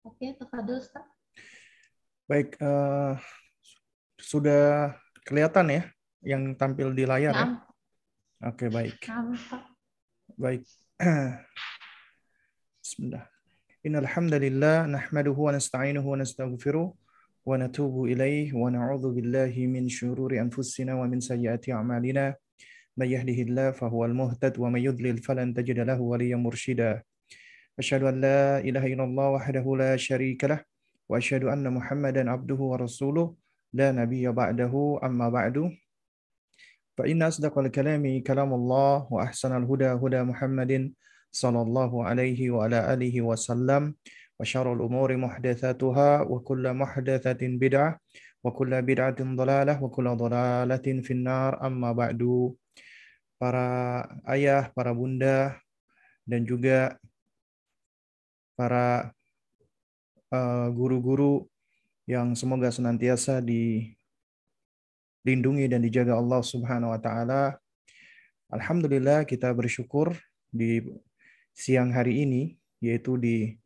Oke, tafadhol Ustaz. Baik, uh, sudah kelihatan ya yang tampil di layar ya? Oke, baik. Baik. Bismillah. Innal hamdalillah nahmaduhu wa nasta'inuhu wa nastaghfiruh wa natubu ilaih wa na'udzu billahi min syururi anfusina wa min sayyiati a'malina. May yahdihillahu fahuwal muhtad wa may yudlil falan tajid lahu waliyyan mursyida. أشهد أن لا إله إلا الله وحده لا شريك له وأشهد أن محمدا عبده ورسوله. لا نبي بعده أما بعد. فإن أصدق الكلام كلام الله وأحسن الهدى هدى محمد صلى الله عليه وعلى آله وسلم وشر الأمور محدثاتها وكل محدثة بدعة وكل بدعة ضلالة وكل ضلالة في النار أما بعد. Para ayah, para bunda, dan juga para eh, guru-guru yang semoga senantiasa dilindungi dan dijaga Allah Subhanahu wa taala. Alhamdulillah kita bersyukur di siang hari ini yaitu di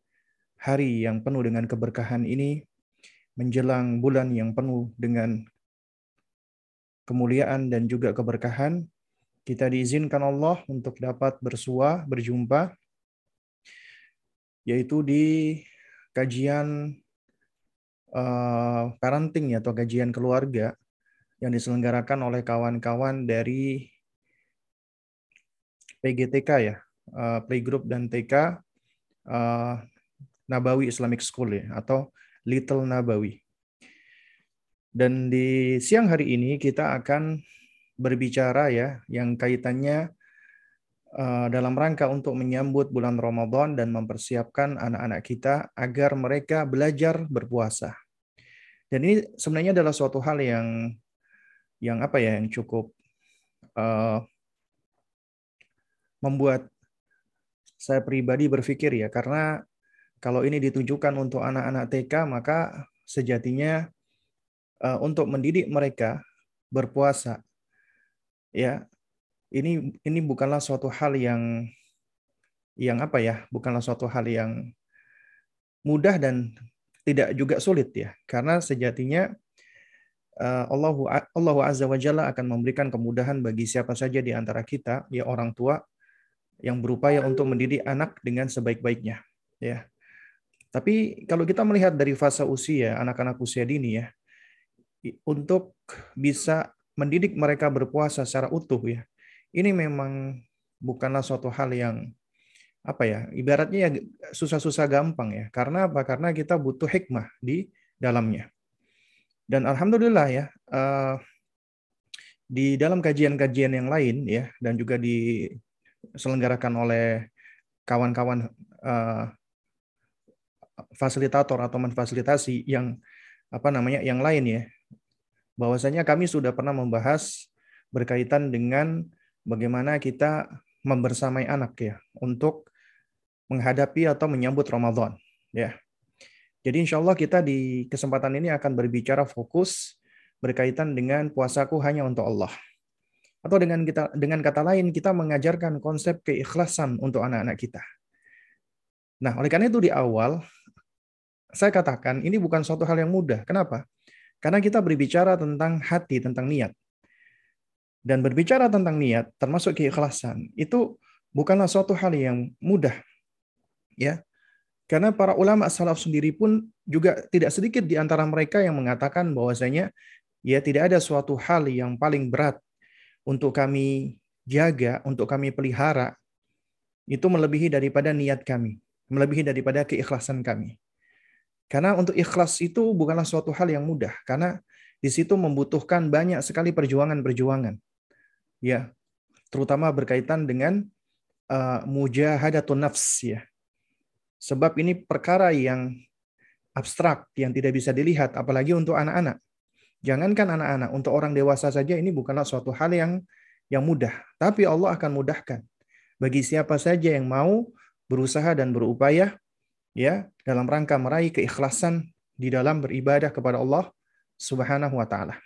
hari yang penuh dengan keberkahan ini menjelang bulan yang penuh dengan kemuliaan dan juga keberkahan kita diizinkan Allah untuk dapat bersua, berjumpa yaitu di kajian uh, parenting atau kajian keluarga yang diselenggarakan oleh kawan-kawan dari PGTK ya, uh, Playgroup dan TK uh, Nabawi Islamic School ya, atau Little Nabawi. Dan di siang hari ini kita akan berbicara ya yang kaitannya Eh, dalam rangka untuk menyambut bulan Ramadan dan mempersiapkan anak-anak kita agar mereka belajar berpuasa. Dan ini sebenarnya adalah suatu hal yang yang apa ya yang cukup uh, membuat saya pribadi berpikir ya karena kalau ini ditujukan untuk anak-anak TK maka sejatinya uh, untuk mendidik mereka berpuasa ya ini ini bukanlah suatu hal yang yang apa ya, bukanlah suatu hal yang mudah dan tidak juga sulit ya, karena sejatinya Allah Allah Azza wa Jalla akan memberikan kemudahan bagi siapa saja di antara kita, ya orang tua yang berupaya untuk mendidik anak dengan sebaik-baiknya, ya. Tapi kalau kita melihat dari fase usia anak-anak usia dini ya, untuk bisa mendidik mereka berpuasa secara utuh ya, ini memang bukanlah suatu hal yang apa ya ibaratnya ya susah-susah gampang ya. Karena apa? Karena kita butuh hikmah di dalamnya. Dan alhamdulillah ya uh, di dalam kajian-kajian yang lain ya dan juga diselenggarakan oleh kawan-kawan uh, fasilitator atau memfasilitasi yang apa namanya yang lain ya. Bahwasanya kami sudah pernah membahas berkaitan dengan bagaimana kita membersamai anak ya untuk menghadapi atau menyambut Ramadan ya. Jadi insya Allah kita di kesempatan ini akan berbicara fokus berkaitan dengan puasaku hanya untuk Allah. Atau dengan kita dengan kata lain kita mengajarkan konsep keikhlasan untuk anak-anak kita. Nah, oleh karena itu di awal saya katakan ini bukan suatu hal yang mudah. Kenapa? Karena kita berbicara tentang hati, tentang niat. Dan berbicara tentang niat, termasuk keikhlasan, itu bukanlah suatu hal yang mudah. Ya. Karena para ulama salaf sendiri pun juga tidak sedikit di antara mereka yang mengatakan bahwasanya ya tidak ada suatu hal yang paling berat untuk kami jaga, untuk kami pelihara itu melebihi daripada niat kami, melebihi daripada keikhlasan kami. Karena untuk ikhlas itu bukanlah suatu hal yang mudah, karena di situ membutuhkan banyak sekali perjuangan-perjuangan ya terutama berkaitan dengan uh, mujahadatun nafs ya. Sebab ini perkara yang abstrak yang tidak bisa dilihat apalagi untuk anak-anak. Jangankan anak-anak untuk orang dewasa saja ini bukanlah suatu hal yang yang mudah. Tapi Allah akan mudahkan bagi siapa saja yang mau berusaha dan berupaya ya dalam rangka meraih keikhlasan di dalam beribadah kepada Allah Subhanahu wa taala.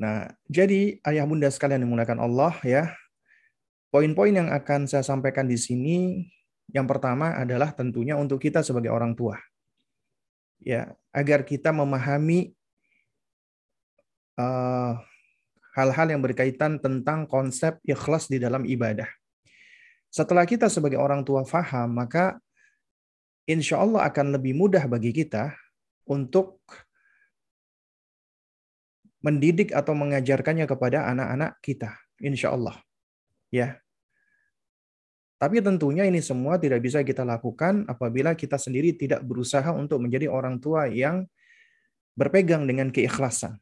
Nah, jadi ayah bunda sekalian menggunakan Allah ya, poin-poin yang akan saya sampaikan di sini Yang pertama adalah tentunya untuk kita sebagai orang tua. Ya, agar kita memahami hal eh, hal-hal yang berkaitan tentang konsep ikhlas di dalam ibadah. Setelah kita sebagai orang tua faham, maka insya Allah akan lebih mudah bagi kita untuk mendidik atau mengajarkannya kepada anak-anak kita. Insya Allah. Ya, tapi tentunya ini semua tidak bisa kita lakukan apabila kita sendiri tidak berusaha untuk menjadi orang tua yang berpegang dengan keikhlasan.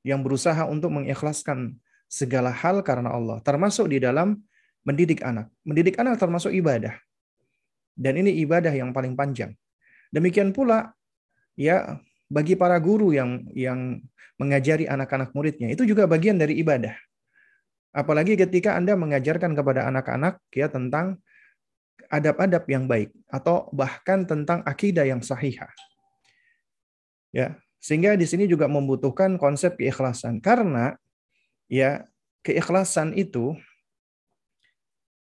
Yang berusaha untuk mengikhlaskan segala hal karena Allah. Termasuk di dalam mendidik anak. Mendidik anak termasuk ibadah. Dan ini ibadah yang paling panjang. Demikian pula ya bagi para guru yang yang mengajari anak-anak muridnya itu juga bagian dari ibadah. Apalagi ketika Anda mengajarkan kepada anak-anak ya tentang adab-adab yang baik atau bahkan tentang akidah yang sahih. Ya, sehingga di sini juga membutuhkan konsep keikhlasan karena ya keikhlasan itu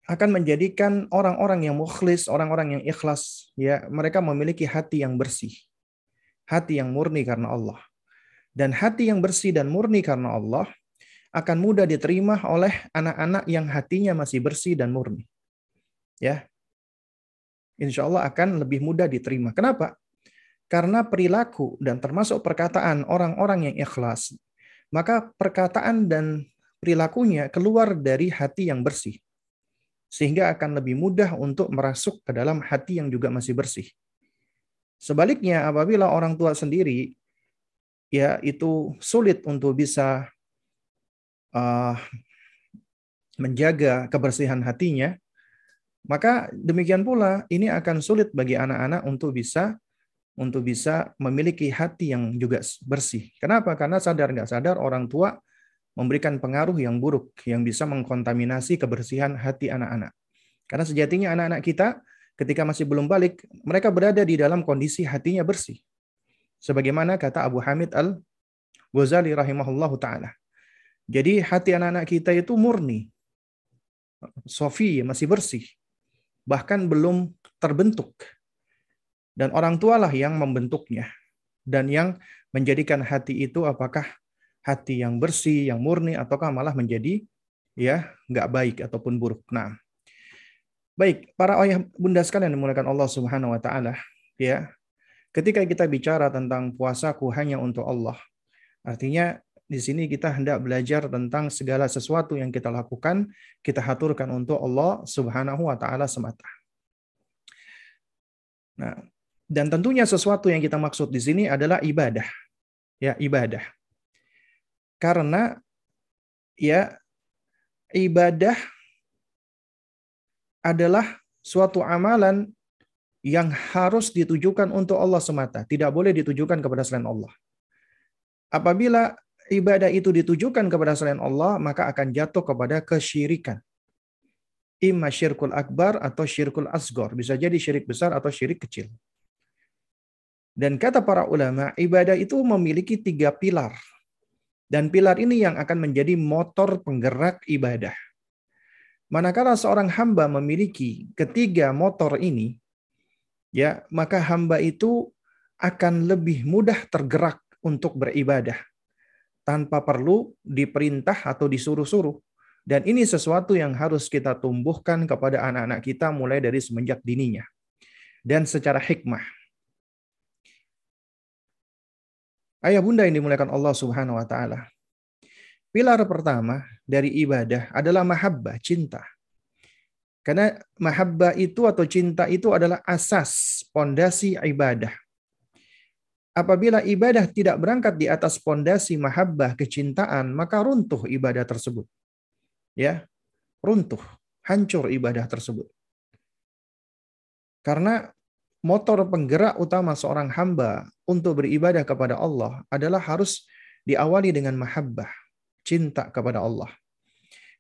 akan menjadikan orang-orang yang mukhlis, orang-orang yang ikhlas, ya mereka memiliki hati yang bersih, hati yang murni karena Allah. Dan hati yang bersih dan murni karena Allah akan mudah diterima oleh anak-anak yang hatinya masih bersih dan murni. Ya. Insya Allah akan lebih mudah diterima. Kenapa? Karena perilaku dan termasuk perkataan orang-orang yang ikhlas, maka perkataan dan perilakunya keluar dari hati yang bersih. Sehingga akan lebih mudah untuk merasuk ke dalam hati yang juga masih bersih. Sebaliknya, apabila orang tua sendiri ya itu sulit untuk bisa uh, menjaga kebersihan hatinya, maka demikian pula ini akan sulit bagi anak-anak untuk bisa untuk bisa memiliki hati yang juga bersih. Kenapa? Karena sadar nggak sadar orang tua memberikan pengaruh yang buruk yang bisa mengkontaminasi kebersihan hati anak-anak. Karena sejatinya anak-anak kita ketika masih belum balik, mereka berada di dalam kondisi hatinya bersih. Sebagaimana kata Abu Hamid Al-Ghazali rahimahullahu taala. Jadi hati anak-anak kita itu murni. Sofi masih bersih. Bahkan belum terbentuk. Dan orang tualah yang membentuknya. Dan yang menjadikan hati itu apakah hati yang bersih, yang murni, ataukah malah menjadi ya nggak baik ataupun buruk. Nah, baik para ayah bunda sekalian yang dimulakan Allah Subhanahu Wa Taala, ya ketika kita bicara tentang puasaku hanya untuk Allah, artinya di sini kita hendak belajar tentang segala sesuatu yang kita lakukan, kita haturkan untuk Allah Subhanahu wa taala semata. Nah, dan tentunya sesuatu yang kita maksud di sini adalah ibadah. Ya, ibadah. Karena ya ibadah adalah suatu amalan yang harus ditujukan untuk Allah semata, tidak boleh ditujukan kepada selain Allah. Apabila ibadah itu ditujukan kepada selain Allah, maka akan jatuh kepada kesyirikan. Imma syirkul akbar atau syirkul asgor. Bisa jadi syirik besar atau syirik kecil. Dan kata para ulama, ibadah itu memiliki tiga pilar. Dan pilar ini yang akan menjadi motor penggerak ibadah. Manakala seorang hamba memiliki ketiga motor ini, ya maka hamba itu akan lebih mudah tergerak untuk beribadah tanpa perlu diperintah atau disuruh-suruh. Dan ini sesuatu yang harus kita tumbuhkan kepada anak-anak kita mulai dari semenjak dininya. Dan secara hikmah. Ayah bunda yang dimuliakan Allah subhanahu wa ta'ala. Pilar pertama dari ibadah adalah mahabbah, cinta. Karena mahabbah itu atau cinta itu adalah asas, pondasi ibadah. Apabila ibadah tidak berangkat di atas pondasi mahabbah kecintaan, maka runtuh ibadah tersebut. Ya, runtuh, hancur ibadah tersebut. Karena motor penggerak utama seorang hamba untuk beribadah kepada Allah adalah harus diawali dengan mahabbah, cinta kepada Allah.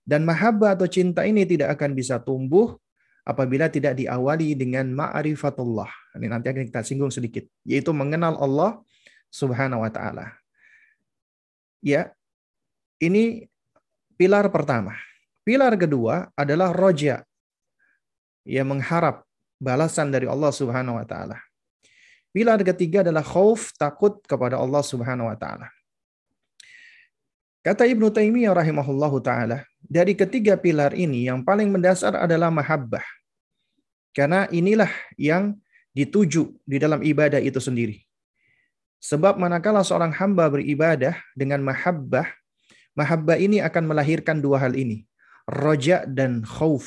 Dan mahabbah atau cinta ini tidak akan bisa tumbuh apabila tidak diawali dengan ma'rifatullah. Ini nanti akan kita singgung sedikit, yaitu mengenal Allah Subhanahu wa taala. Ya. Ini pilar pertama. Pilar kedua adalah roja. Ya mengharap balasan dari Allah Subhanahu wa taala. Pilar ketiga adalah khauf, takut kepada Allah Subhanahu wa taala. Kata Ibnu Taimiyah rahimahullahu taala, dari ketiga pilar ini yang paling mendasar adalah mahabbah. Karena inilah yang dituju di dalam ibadah itu sendiri. Sebab manakala seorang hamba beribadah dengan mahabbah, mahabbah ini akan melahirkan dua hal ini. Roja dan khauf,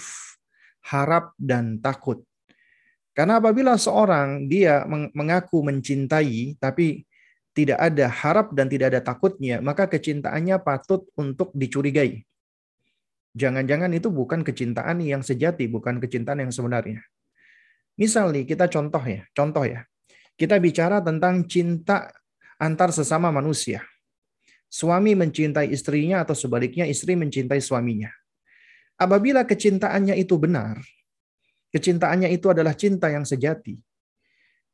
harap dan takut. Karena apabila seorang dia mengaku mencintai tapi tidak ada harap dan tidak ada takutnya, maka kecintaannya patut untuk dicurigai. Jangan-jangan itu bukan kecintaan yang sejati, bukan kecintaan yang sebenarnya. Misal nih, kita contoh ya, contoh ya. Kita bicara tentang cinta antar sesama manusia. Suami mencintai istrinya atau sebaliknya istri mencintai suaminya. Apabila kecintaannya itu benar, kecintaannya itu adalah cinta yang sejati,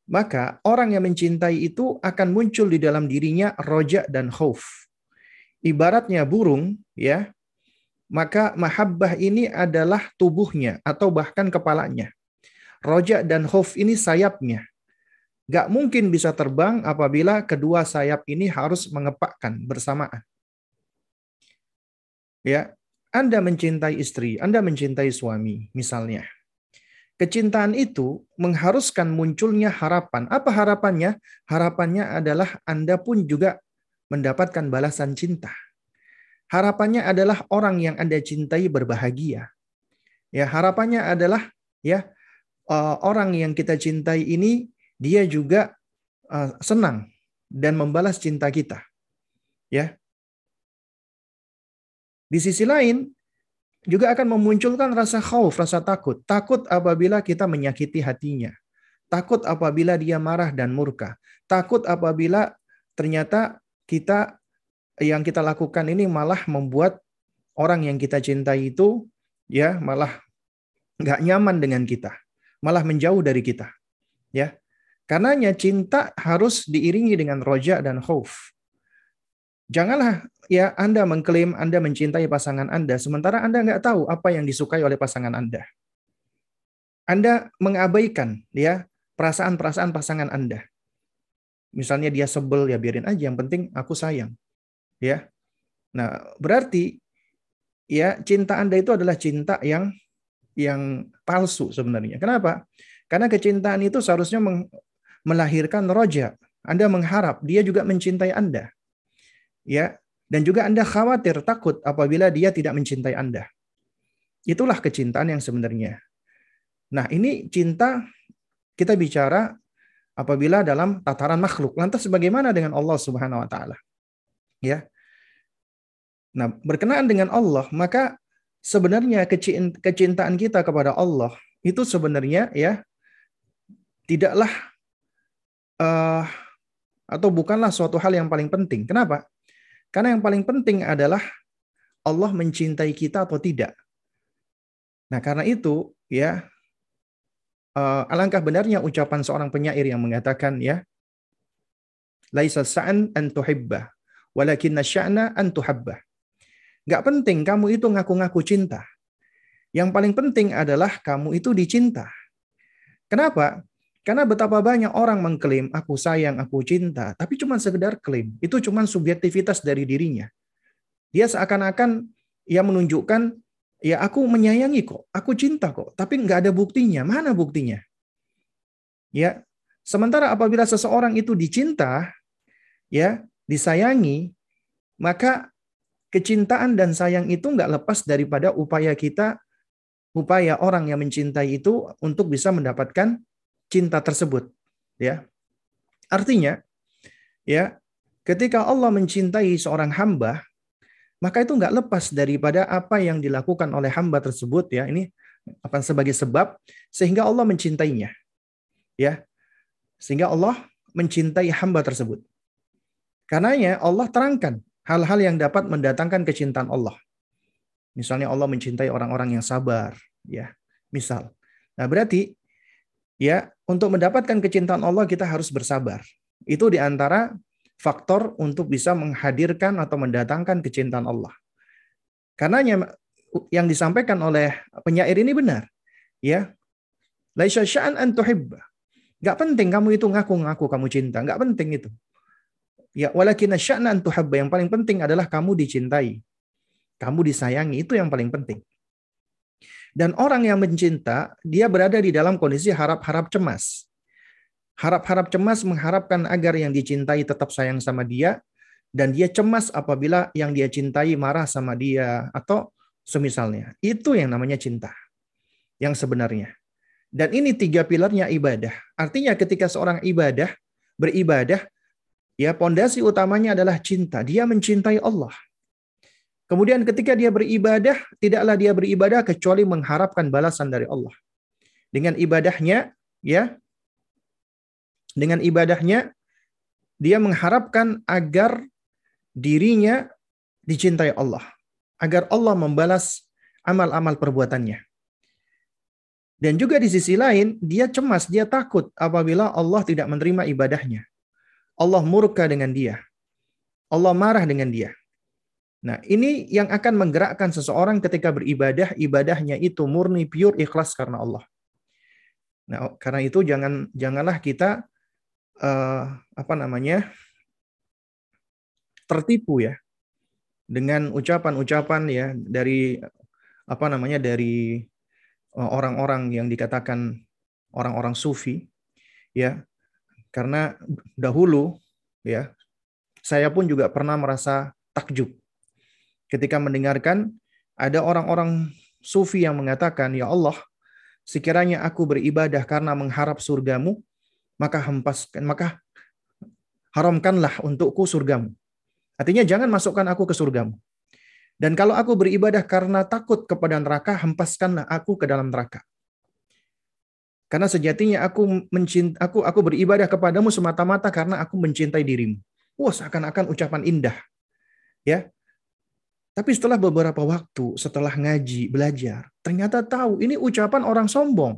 maka orang yang mencintai itu akan muncul di dalam dirinya roja dan khauf. Ibaratnya burung, ya, maka mahabbah ini adalah tubuhnya atau bahkan kepalanya. Roja dan khauf ini sayapnya. Gak mungkin bisa terbang apabila kedua sayap ini harus mengepakkan bersamaan. Ya, Anda mencintai istri, Anda mencintai suami, misalnya. Kecintaan itu mengharuskan munculnya harapan. Apa harapannya? Harapannya adalah Anda pun juga mendapatkan balasan cinta. Harapannya adalah orang yang Anda cintai berbahagia. Ya, harapannya adalah ya uh, orang yang kita cintai ini dia juga uh, senang dan membalas cinta kita. Ya. Di sisi lain, juga akan memunculkan rasa khauf, rasa takut. Takut apabila kita menyakiti hatinya. Takut apabila dia marah dan murka. Takut apabila ternyata kita yang kita lakukan ini malah membuat orang yang kita cintai itu ya malah nggak nyaman dengan kita, malah menjauh dari kita. Ya. Karenanya cinta harus diiringi dengan roja dan khauf. Janganlah ya Anda mengklaim Anda mencintai pasangan Anda, sementara Anda nggak tahu apa yang disukai oleh pasangan Anda. Anda mengabaikan ya perasaan-perasaan pasangan Anda. Misalnya dia sebel ya biarin aja, yang penting aku sayang. Ya. Nah, berarti ya cinta Anda itu adalah cinta yang yang palsu sebenarnya. Kenapa? Karena kecintaan itu seharusnya melahirkan roja. Anda mengharap dia juga mencintai Anda. Ya, dan juga Anda khawatir, takut apabila dia tidak mencintai Anda. Itulah kecintaan yang sebenarnya. Nah, ini cinta kita bicara apabila dalam tataran makhluk. Lantas bagaimana dengan Allah Subhanahu wa taala? Ya. Nah, berkenaan dengan Allah, maka sebenarnya kecintaan kita kepada Allah itu sebenarnya ya tidaklah uh, atau bukanlah suatu hal yang paling penting. Kenapa? Karena yang paling penting adalah Allah mencintai kita atau tidak. Nah, karena itu ya uh, alangkah benarnya ucapan seorang penyair yang mengatakan ya laisa sa'an an tuhibba walakinna sya'na an tuhabba. Gak penting kamu itu ngaku-ngaku cinta. Yang paling penting adalah kamu itu dicinta. Kenapa? Karena betapa banyak orang mengklaim aku sayang, aku cinta, tapi cuma sekedar klaim. Itu cuma subjektivitas dari dirinya. Dia seakan-akan ia menunjukkan ya aku menyayangi kok, aku cinta kok, tapi nggak ada buktinya. Mana buktinya? Ya, sementara apabila seseorang itu dicinta, ya disayangi, maka kecintaan dan sayang itu nggak lepas daripada upaya kita, upaya orang yang mencintai itu untuk bisa mendapatkan cinta tersebut ya. Artinya ya ketika Allah mencintai seorang hamba maka itu nggak lepas daripada apa yang dilakukan oleh hamba tersebut ya. Ini apa sebagai sebab sehingga Allah mencintainya ya. Sehingga Allah mencintai hamba tersebut. Karenanya Allah terangkan hal-hal yang dapat mendatangkan kecintaan Allah. Misalnya Allah mencintai orang-orang yang sabar ya. Misal. Nah berarti ya untuk mendapatkan kecintaan Allah kita harus bersabar. Itu di antara faktor untuk bisa menghadirkan atau mendatangkan kecintaan Allah. Karena yang disampaikan oleh penyair ini benar. Ya, Laisa sya'an an. Gak penting kamu itu ngaku-ngaku kamu cinta. Gak penting itu. Ya, walakin sya'na an. Yang paling penting adalah kamu dicintai. Kamu disayangi. Itu yang paling penting. Dan orang yang mencinta, dia berada di dalam kondisi harap-harap cemas. Harap-harap cemas mengharapkan agar yang dicintai tetap sayang sama dia, dan dia cemas apabila yang dia cintai marah sama dia, atau semisalnya. Itu yang namanya cinta. Yang sebenarnya. Dan ini tiga pilarnya ibadah. Artinya ketika seorang ibadah, beribadah, ya pondasi utamanya adalah cinta. Dia mencintai Allah. Kemudian ketika dia beribadah, tidaklah dia beribadah kecuali mengharapkan balasan dari Allah. Dengan ibadahnya, ya, dengan ibadahnya, dia mengharapkan agar dirinya dicintai Allah. Agar Allah membalas amal-amal perbuatannya. Dan juga di sisi lain, dia cemas, dia takut apabila Allah tidak menerima ibadahnya. Allah murka dengan dia. Allah marah dengan dia. Nah, ini yang akan menggerakkan seseorang ketika beribadah, ibadahnya itu murni, pure, ikhlas karena Allah. Nah, karena itu jangan janganlah kita uh, apa namanya tertipu ya dengan ucapan-ucapan ya dari apa namanya dari Eh, orang-orang yang dikatakan orang-orang sufi ya karena dahulu ya saya pun juga pernah merasa takjub ketika mendengarkan ada orang-orang sufi yang mengatakan ya Allah sekiranya aku beribadah karena mengharap surgamu maka hempaskan maka haramkanlah untukku surgamu artinya jangan masukkan aku ke surgamu dan kalau aku beribadah karena takut kepada neraka, hempaskanlah aku ke dalam neraka. Karena sejatinya aku mencinta, aku aku beribadah kepadamu semata-mata karena aku mencintai dirimu. Wah, seakan-akan ucapan indah. Ya. Tapi setelah beberapa waktu, setelah ngaji, belajar, ternyata tahu ini ucapan orang sombong.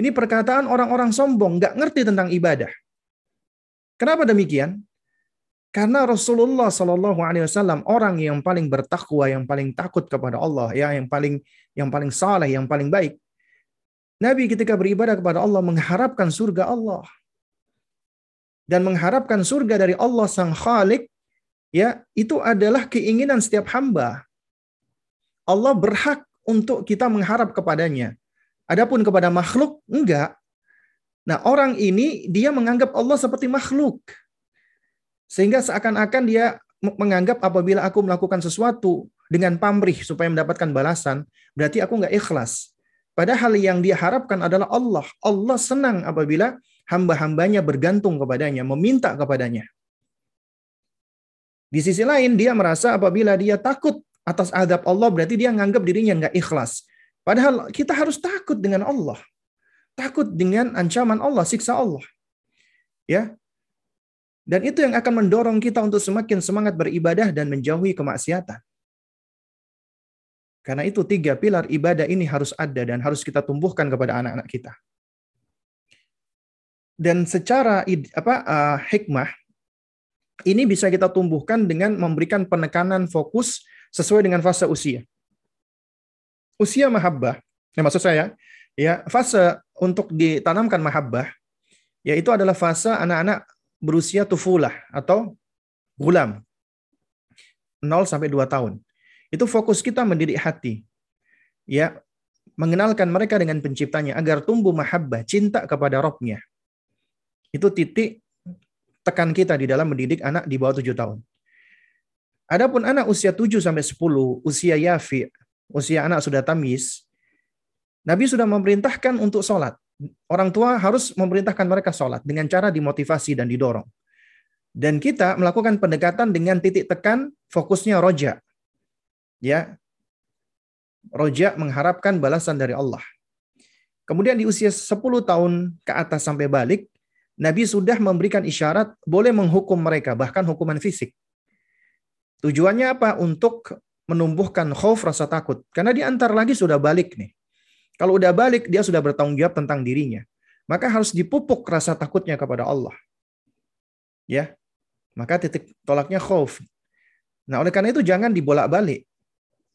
Ini perkataan orang-orang sombong, nggak ngerti tentang ibadah. Kenapa demikian? Karena Rasulullah Shallallahu Alaihi Wasallam orang yang paling bertakwa, yang paling takut kepada Allah, ya, yang paling yang paling saleh, yang paling baik. Nabi ketika beribadah kepada Allah mengharapkan surga Allah dan mengharapkan surga dari Allah Sang Khalik, ya itu adalah keinginan setiap hamba. Allah berhak untuk kita mengharap kepadanya. Adapun kepada makhluk enggak. Nah, orang ini dia menganggap Allah seperti makhluk. Sehingga seakan-akan dia menganggap apabila aku melakukan sesuatu dengan pamrih supaya mendapatkan balasan, berarti aku nggak ikhlas. Padahal yang dia harapkan adalah Allah. Allah senang apabila hamba-hambanya bergantung kepadanya, meminta kepadanya. Di sisi lain, dia merasa apabila dia takut atas adab Allah, berarti dia menganggap dirinya nggak ikhlas. Padahal kita harus takut dengan Allah. Takut dengan ancaman Allah, siksa Allah. Ya, dan itu yang akan mendorong kita untuk semakin semangat beribadah dan menjauhi kemaksiatan. Karena itu tiga pilar ibadah ini harus ada dan harus kita tumbuhkan kepada anak-anak kita. Dan secara apa uh, hikmah ini bisa kita tumbuhkan dengan memberikan penekanan fokus sesuai dengan fase usia. Usia mahabbah, ya maksud saya, ya fase untuk ditanamkan mahabbah, yaitu adalah fase anak-anak berusia tufulah atau gulam. 0 sampai 2 tahun. Itu fokus kita mendidik hati. Ya, mengenalkan mereka dengan penciptanya agar tumbuh mahabbah, cinta kepada Robnya. Itu titik tekan kita di dalam mendidik anak di bawah 7 tahun. Adapun anak usia 7 sampai 10, usia yafi, usia anak sudah tamis, Nabi sudah memerintahkan untuk sholat. Orang tua harus memerintahkan mereka sholat dengan cara dimotivasi dan didorong. Dan kita melakukan pendekatan dengan titik tekan fokusnya roja. Ya, roja mengharapkan balasan dari Allah. Kemudian di usia 10 tahun ke atas sampai balik, Nabi sudah memberikan isyarat boleh menghukum mereka, bahkan hukuman fisik. Tujuannya apa? Untuk menumbuhkan khauf rasa takut. Karena di antar lagi sudah balik nih. Kalau udah balik, dia sudah bertanggung jawab tentang dirinya. Maka harus dipupuk rasa takutnya kepada Allah. Ya. Maka titik tolaknya khauf. Nah, oleh karena itu jangan dibolak-balik.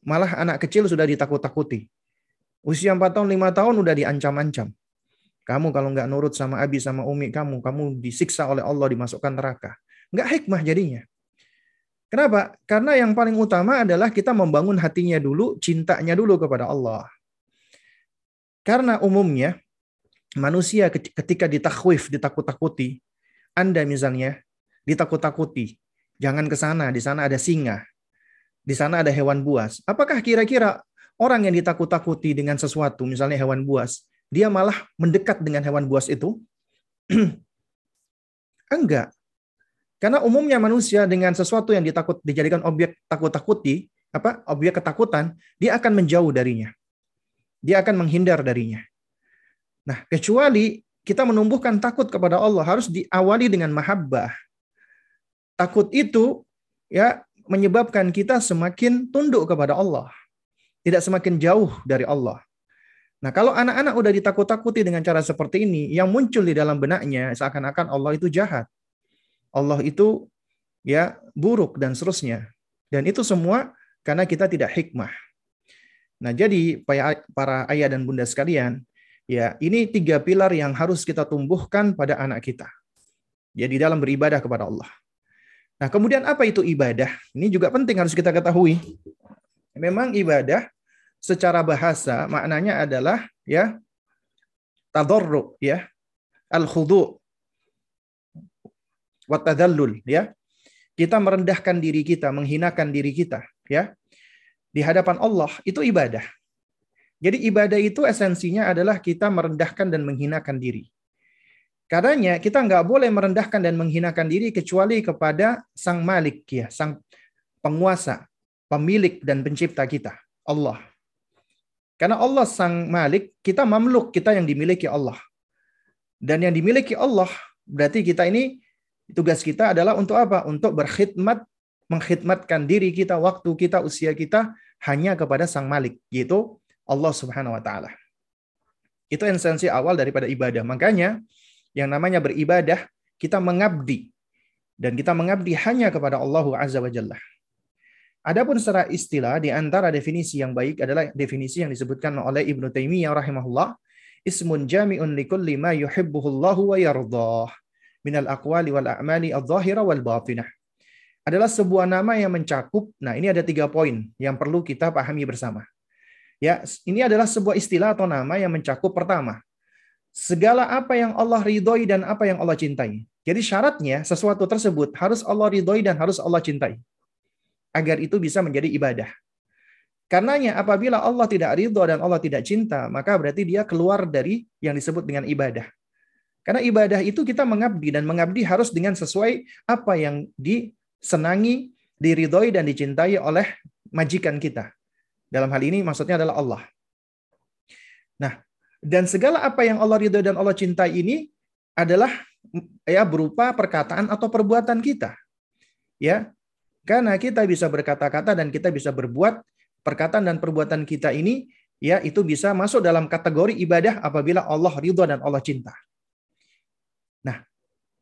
Malah anak kecil sudah ditakut-takuti. Usia 4 tahun, 5 tahun udah diancam-ancam. Kamu kalau nggak nurut sama abi sama umi kamu, kamu disiksa oleh Allah dimasukkan neraka. Nggak hikmah jadinya. Kenapa? Karena yang paling utama adalah kita membangun hatinya dulu, cintanya dulu kepada Allah. Karena umumnya manusia ketika ditakwif, ditakut-takuti, Anda misalnya ditakut-takuti, jangan ke sana, di sana ada singa, di sana ada hewan buas. Apakah kira-kira orang yang ditakut-takuti dengan sesuatu, misalnya hewan buas, dia malah mendekat dengan hewan buas itu? Enggak. Karena umumnya manusia dengan sesuatu yang ditakut dijadikan objek takut-takuti, apa? Objek ketakutan, dia akan menjauh darinya. Dia akan menghindar darinya. Nah, kecuali kita menumbuhkan takut kepada Allah harus diawali dengan mahabbah. Takut itu ya menyebabkan kita semakin tunduk kepada Allah. Tidak semakin jauh dari Allah. Nah, kalau anak-anak udah ditakut-takuti dengan cara seperti ini, yang muncul di dalam benaknya seakan-akan Allah itu jahat. Allah itu ya buruk dan seterusnya. Dan itu semua karena kita tidak hikmah. Nah, jadi para ayah dan bunda sekalian, ya ini tiga pilar yang harus kita tumbuhkan pada anak kita. Ya di dalam beribadah kepada Allah. Nah, kemudian apa itu ibadah? Ini juga penting harus kita ketahui. Memang ibadah secara bahasa maknanya adalah ya tadarru ya al khudu wa tadallul ya. Kita merendahkan diri kita menghinakan diri kita ya di hadapan Allah itu ibadah. Jadi ibadah itu esensinya adalah kita merendahkan dan menghinakan diri. Karenanya kita nggak boleh merendahkan dan menghinakan diri kecuali kepada sang Malik ya, sang penguasa, pemilik dan pencipta kita, Allah. Karena Allah sang Malik, kita mamluk, kita yang dimiliki Allah. Dan yang dimiliki Allah, berarti kita ini tugas kita adalah untuk apa? Untuk berkhidmat, mengkhidmatkan diri kita, waktu kita, usia kita hanya kepada sang Malik, yaitu Allah Subhanahu wa taala. Itu esensi awal daripada ibadah. Makanya yang namanya beribadah, kita mengabdi dan kita mengabdi hanya kepada Allah Azza wa Jalla. Adapun secara istilah di antara definisi yang baik adalah definisi yang disebutkan oleh Ibnu Taimiyah rahimahullah, ismun jami'un likulli ma yuhibbuhullahu wa yardah minal aqwali wal a'mali adh-dhahira wal batinah. Adalah sebuah nama yang mencakup, nah ini ada tiga poin yang perlu kita pahami bersama. Ya, ini adalah sebuah istilah atau nama yang mencakup pertama, segala apa yang Allah ridhoi dan apa yang Allah cintai. Jadi syaratnya sesuatu tersebut harus Allah ridhoi dan harus Allah cintai agar itu bisa menjadi ibadah. Karenanya apabila Allah tidak ridho dan Allah tidak cinta, maka berarti dia keluar dari yang disebut dengan ibadah. Karena ibadah itu kita mengabdi dan mengabdi harus dengan sesuai apa yang disenangi, diridhoi dan dicintai oleh majikan kita. Dalam hal ini maksudnya adalah Allah. Nah, dan segala apa yang Allah ridhoi dan Allah cintai ini adalah ya berupa perkataan atau perbuatan kita. Ya, karena kita bisa berkata-kata dan kita bisa berbuat perkataan dan perbuatan kita ini ya itu bisa masuk dalam kategori ibadah apabila Allah ridho dan Allah cinta. Nah,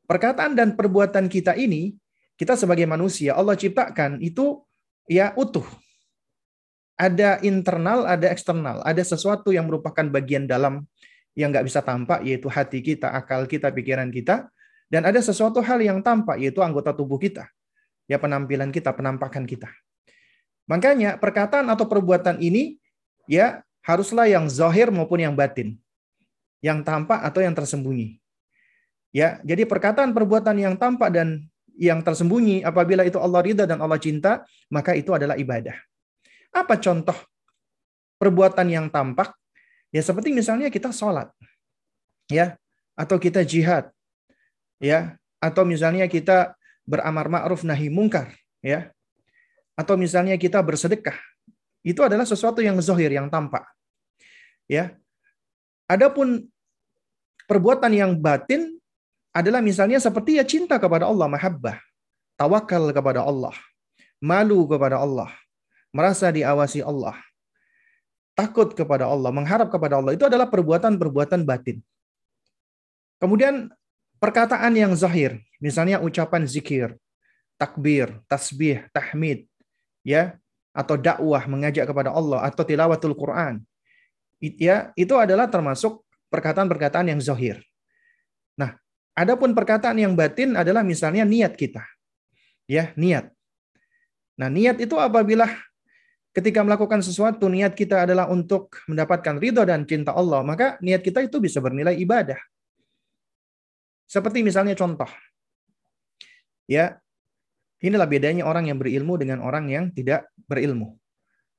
perkataan dan perbuatan kita ini kita sebagai manusia Allah ciptakan itu ya utuh. Ada internal, ada eksternal, ada sesuatu yang merupakan bagian dalam yang nggak bisa tampak yaitu hati kita, akal kita, pikiran kita, dan ada sesuatu hal yang tampak yaitu anggota tubuh kita ya penampilan kita, penampakan kita. Makanya perkataan atau perbuatan ini ya haruslah yang zahir maupun yang batin. Yang tampak atau yang tersembunyi. Ya, jadi perkataan perbuatan yang tampak dan yang tersembunyi apabila itu Allah ridha dan Allah cinta, maka itu adalah ibadah. Apa contoh perbuatan yang tampak? Ya seperti misalnya kita sholat. Ya, atau kita jihad. Ya, atau misalnya kita beramar ma'ruf nahi mungkar, ya. Atau misalnya kita bersedekah. Itu adalah sesuatu yang zahir, yang tampak. Ya. Adapun perbuatan yang batin adalah misalnya seperti ya cinta kepada Allah, mahabbah, tawakal kepada Allah, malu kepada Allah, merasa diawasi Allah, takut kepada Allah, mengharap kepada Allah. Itu adalah perbuatan-perbuatan batin. Kemudian perkataan yang zahir, misalnya ucapan zikir, takbir, tasbih, tahmid, ya, atau dakwah mengajak kepada Allah atau tilawatul Quran. ya itu adalah termasuk perkataan-perkataan yang zohir. Nah, adapun perkataan yang batin adalah misalnya niat kita. Ya, niat. Nah, niat itu apabila ketika melakukan sesuatu niat kita adalah untuk mendapatkan ridho dan cinta Allah, maka niat kita itu bisa bernilai ibadah. Seperti misalnya contoh. Ya, inilah bedanya orang yang berilmu dengan orang yang tidak berilmu.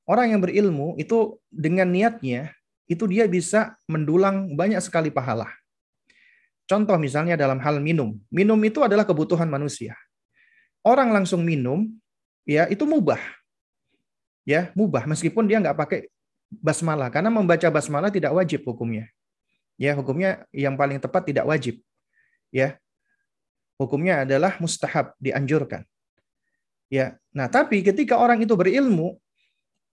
Orang yang berilmu itu dengan niatnya itu dia bisa mendulang banyak sekali pahala. Contoh misalnya dalam hal minum. Minum itu adalah kebutuhan manusia. Orang langsung minum, ya itu mubah. Ya, mubah meskipun dia nggak pakai basmalah karena membaca basmalah tidak wajib hukumnya. Ya, hukumnya yang paling tepat tidak wajib. Ya. Hukumnya adalah mustahab, dianjurkan. Ya. Nah, tapi ketika orang itu berilmu,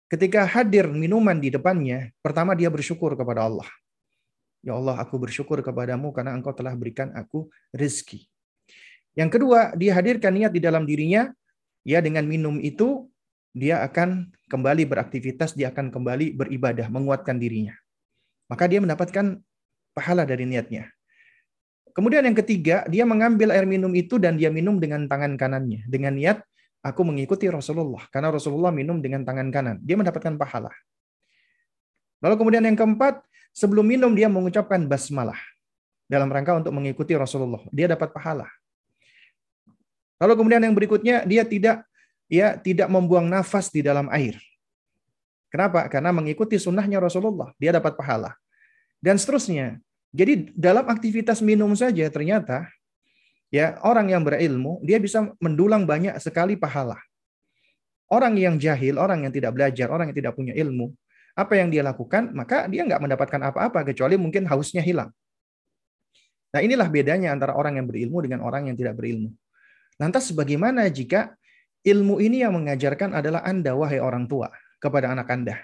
ketika hadir minuman di depannya, pertama dia bersyukur kepada Allah. Ya Allah, aku bersyukur kepadamu karena engkau telah berikan aku rezeki. Yang kedua, dia hadirkan niat di dalam dirinya, ya dengan minum itu, dia akan kembali beraktivitas, dia akan kembali beribadah, menguatkan dirinya. Maka dia mendapatkan pahala dari niatnya. Kemudian yang ketiga, dia mengambil air minum itu dan dia minum dengan tangan kanannya. Dengan niat, aku mengikuti Rasulullah. Karena Rasulullah minum dengan tangan kanan. Dia mendapatkan pahala. Lalu kemudian yang keempat, sebelum minum dia mengucapkan basmalah. Dalam rangka untuk mengikuti Rasulullah. Dia dapat pahala. Lalu kemudian yang berikutnya, dia tidak ya tidak membuang nafas di dalam air. Kenapa? Karena mengikuti sunnahnya Rasulullah. Dia dapat pahala. Dan seterusnya. Jadi dalam aktivitas minum saja ternyata ya orang yang berilmu dia bisa mendulang banyak sekali pahala. Orang yang jahil, orang yang tidak belajar, orang yang tidak punya ilmu, apa yang dia lakukan, maka dia nggak mendapatkan apa-apa kecuali mungkin hausnya hilang. Nah inilah bedanya antara orang yang berilmu dengan orang yang tidak berilmu. Lantas bagaimana jika ilmu ini yang mengajarkan adalah Anda, wahai orang tua, kepada anak Anda?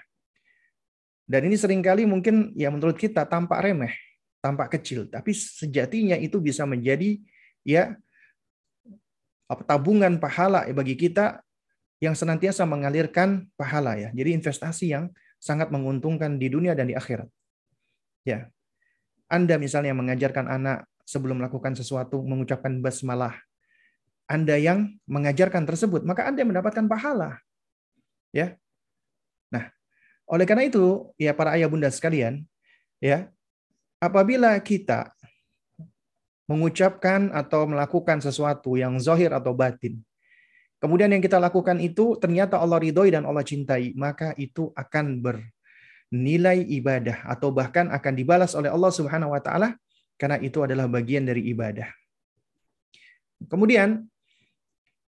Dan ini sering kali mungkin ya menurut kita tampak remeh, tampak kecil, tapi sejatinya itu bisa menjadi ya tabungan pahala bagi kita yang senantiasa mengalirkan pahala ya. Jadi investasi yang sangat menguntungkan di dunia dan di akhirat. Ya. Anda misalnya mengajarkan anak sebelum melakukan sesuatu mengucapkan basmalah. Anda yang mengajarkan tersebut, maka Anda mendapatkan pahala. Ya. Nah, oleh karena itu, ya para ayah bunda sekalian, ya, apabila kita mengucapkan atau melakukan sesuatu yang zahir atau batin. Kemudian yang kita lakukan itu ternyata Allah ridhoi dan Allah cintai, maka itu akan bernilai ibadah atau bahkan akan dibalas oleh Allah Subhanahu wa taala karena itu adalah bagian dari ibadah. Kemudian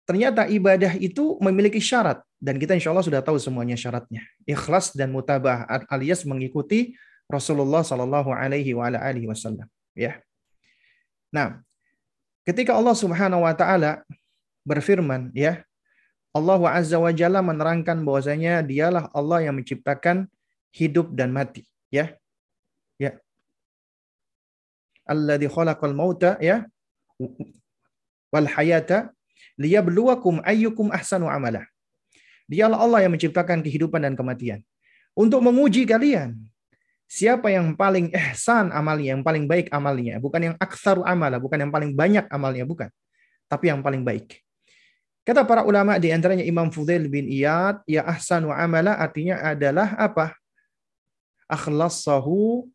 ternyata ibadah itu memiliki syarat dan kita insya Allah sudah tahu semuanya syaratnya. Ikhlas dan mutabah alias mengikuti Rasulullah Shallallahu Alaihi Wasallam. Ya. Nah, ketika Allah Subhanahu wa taala berfirman ya, Allah Azza wa Jalla menerangkan bahwasanya dialah Allah yang menciptakan hidup dan mati, ya. Ya. Alladzi khalaqal mauta ya wal hayata liyabluwakum ayyukum ahsanu amala. Dialah Allah yang menciptakan kehidupan dan kematian untuk menguji kalian Siapa yang paling ihsan amalnya, yang paling baik amalnya, bukan yang aksaru amala, bukan yang paling banyak amalnya, bukan. Tapi yang paling baik. Kata para ulama di antaranya Imam Fudail bin Iyad, ya ahsanu amala artinya adalah apa? Akhlasahu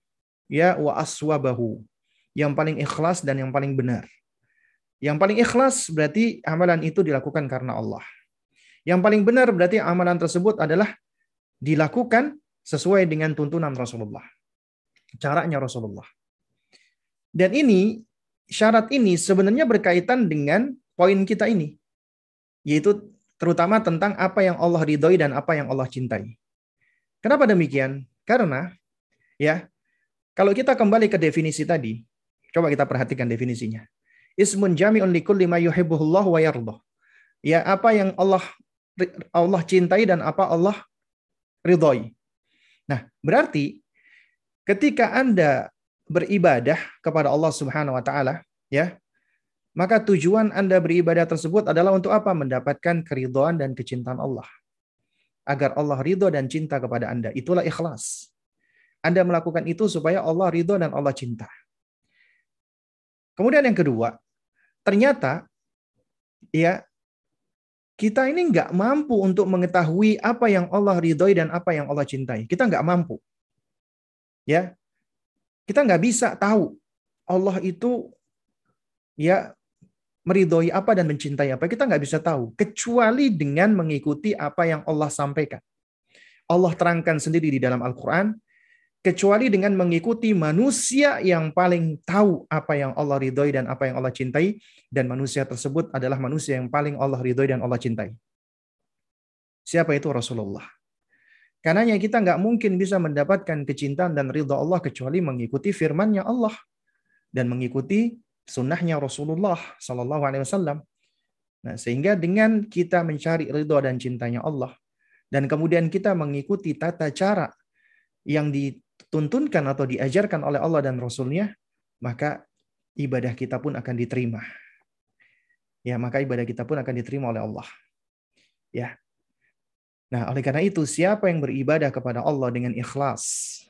ya wa aswabahu. Yang paling ikhlas dan yang paling benar. Yang paling ikhlas berarti amalan itu dilakukan karena Allah. Yang paling benar berarti amalan tersebut adalah dilakukan sesuai dengan tuntunan Rasulullah. Caranya Rasulullah. Dan ini syarat ini sebenarnya berkaitan dengan poin kita ini. Yaitu terutama tentang apa yang Allah ridhoi dan apa yang Allah cintai. Kenapa demikian? Karena ya, kalau kita kembali ke definisi tadi, coba kita perhatikan definisinya. Ismun jami'un likulli ma yuhibbuhullah wa yardah. Ya, apa yang Allah Allah cintai dan apa Allah ridhoi. Nah, berarti ketika Anda beribadah kepada Allah Subhanahu wa taala, ya, maka tujuan Anda beribadah tersebut adalah untuk apa? Mendapatkan keridhaan dan kecintaan Allah. Agar Allah ridho dan cinta kepada Anda. Itulah ikhlas. Anda melakukan itu supaya Allah ridho dan Allah cinta. Kemudian yang kedua, ternyata ya kita ini nggak mampu untuk mengetahui apa yang Allah ridhoi dan apa yang Allah cintai. Kita nggak mampu. Ya, kita nggak bisa tahu Allah itu ya meridhoi apa dan mencintai apa. Kita nggak bisa tahu kecuali dengan mengikuti apa yang Allah sampaikan. Allah terangkan sendiri di dalam Al-Quran, kecuali dengan mengikuti manusia yang paling tahu apa yang Allah ridhoi dan apa yang Allah cintai dan manusia tersebut adalah manusia yang paling Allah ridhoi dan Allah cintai. Siapa itu Rasulullah? Karena kita nggak mungkin bisa mendapatkan kecintaan dan ridha Allah kecuali mengikuti firman-Nya Allah dan mengikuti sunnahnya Rasulullah Sallallahu Alaihi Wasallam. Nah, sehingga dengan kita mencari ridha dan cintanya Allah dan kemudian kita mengikuti tata cara yang di dituntunkan atau diajarkan oleh Allah dan Rasulnya, maka ibadah kita pun akan diterima. Ya, maka ibadah kita pun akan diterima oleh Allah. Ya. Nah, oleh karena itu, siapa yang beribadah kepada Allah dengan ikhlas,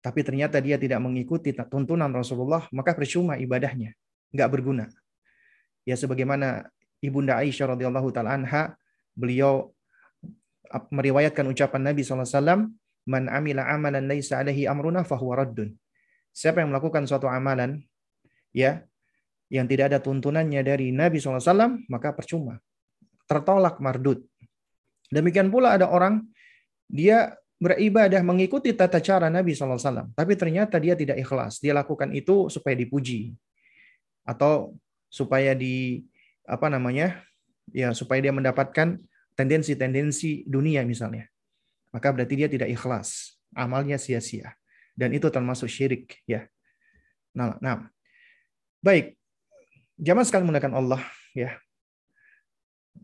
tapi ternyata dia tidak mengikuti tuntunan Rasulullah, maka percuma ibadahnya, nggak berguna. Ya, sebagaimana ibunda Aisyah radhiyallahu taala beliau meriwayatkan ucapan Nabi SAW, Man amila amalan laisa alaihi amruna fahuwa raddun. Siapa yang melakukan suatu amalan ya yang tidak ada tuntunannya dari Nabi SAW, maka percuma. Tertolak mardud. Demikian pula ada orang, dia beribadah mengikuti tata cara Nabi SAW. Tapi ternyata dia tidak ikhlas. Dia lakukan itu supaya dipuji. Atau supaya di, apa namanya, ya supaya dia mendapatkan tendensi-tendensi dunia misalnya maka berarti dia tidak ikhlas, amalnya sia-sia. Dan itu termasuk syirik, ya. Nah, nah. Baik. Jamaah sekali menggunakan Allah, ya.